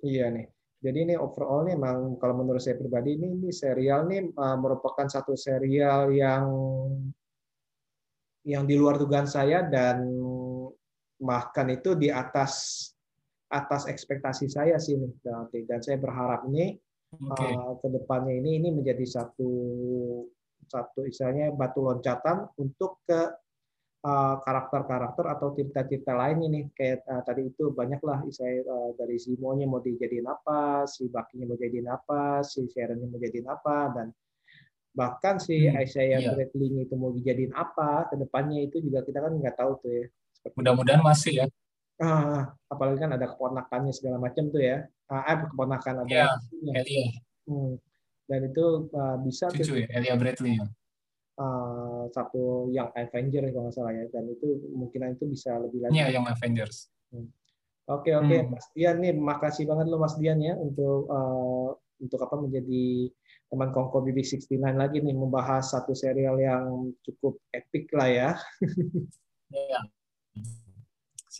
Iya nih. Jadi ini overall nih memang kalau menurut saya pribadi ini, ini serial nih uh, merupakan satu serial yang yang di luar dugaan saya dan bahkan itu di atas atas ekspektasi saya sih nih dan saya berharap ini okay. uh, ke depannya ini ini menjadi satu satu istilahnya batu loncatan untuk ke uh, karakter-karakter uh, atau cerita-cerita lain ini kayak uh, tadi itu banyaklah saya uh, dari Simonya mau dijadiin apa, si Bakinya mau jadiin apa, si Sharonnya mau jadiin apa dan bahkan si hmm, Isaiah iya. Bradley itu mau dijadiin apa ke depannya itu juga kita kan nggak tahu tuh ya. Mudah-mudahan masih ya. Uh, apalagi kan ada keponakannya segala macam tuh ya. Uh, keponakan ada. Yeah, Elia. Hmm. Dan itu uh, bisa. Cucu ya, Elia Bradley. Uh, satu yang Avenger kalau nggak salah ya. Dan itu kemungkinan itu bisa lebih lanjut. Iya, yang Avengers. Hmm. Oke oke, hmm. Mas Dian nih, makasih banget lo Mas Dian ya untuk uh, untuk apa menjadi teman Kongko BB69 lagi nih membahas satu serial yang cukup epic lah ya. Iya.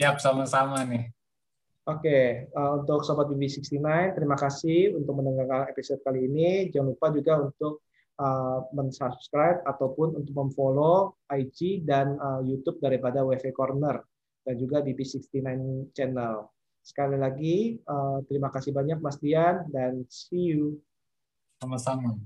Siap sama-sama nih. Oke, uh, untuk Sobat BB69, terima kasih untuk mendengarkan episode kali ini. Jangan lupa juga untuk uh, mensubscribe ataupun untuk memfollow IG dan uh, YouTube daripada WV Corner dan juga BB69 channel. Sekali lagi, uh, terima kasih banyak Mas Dian dan see you. Sama-sama.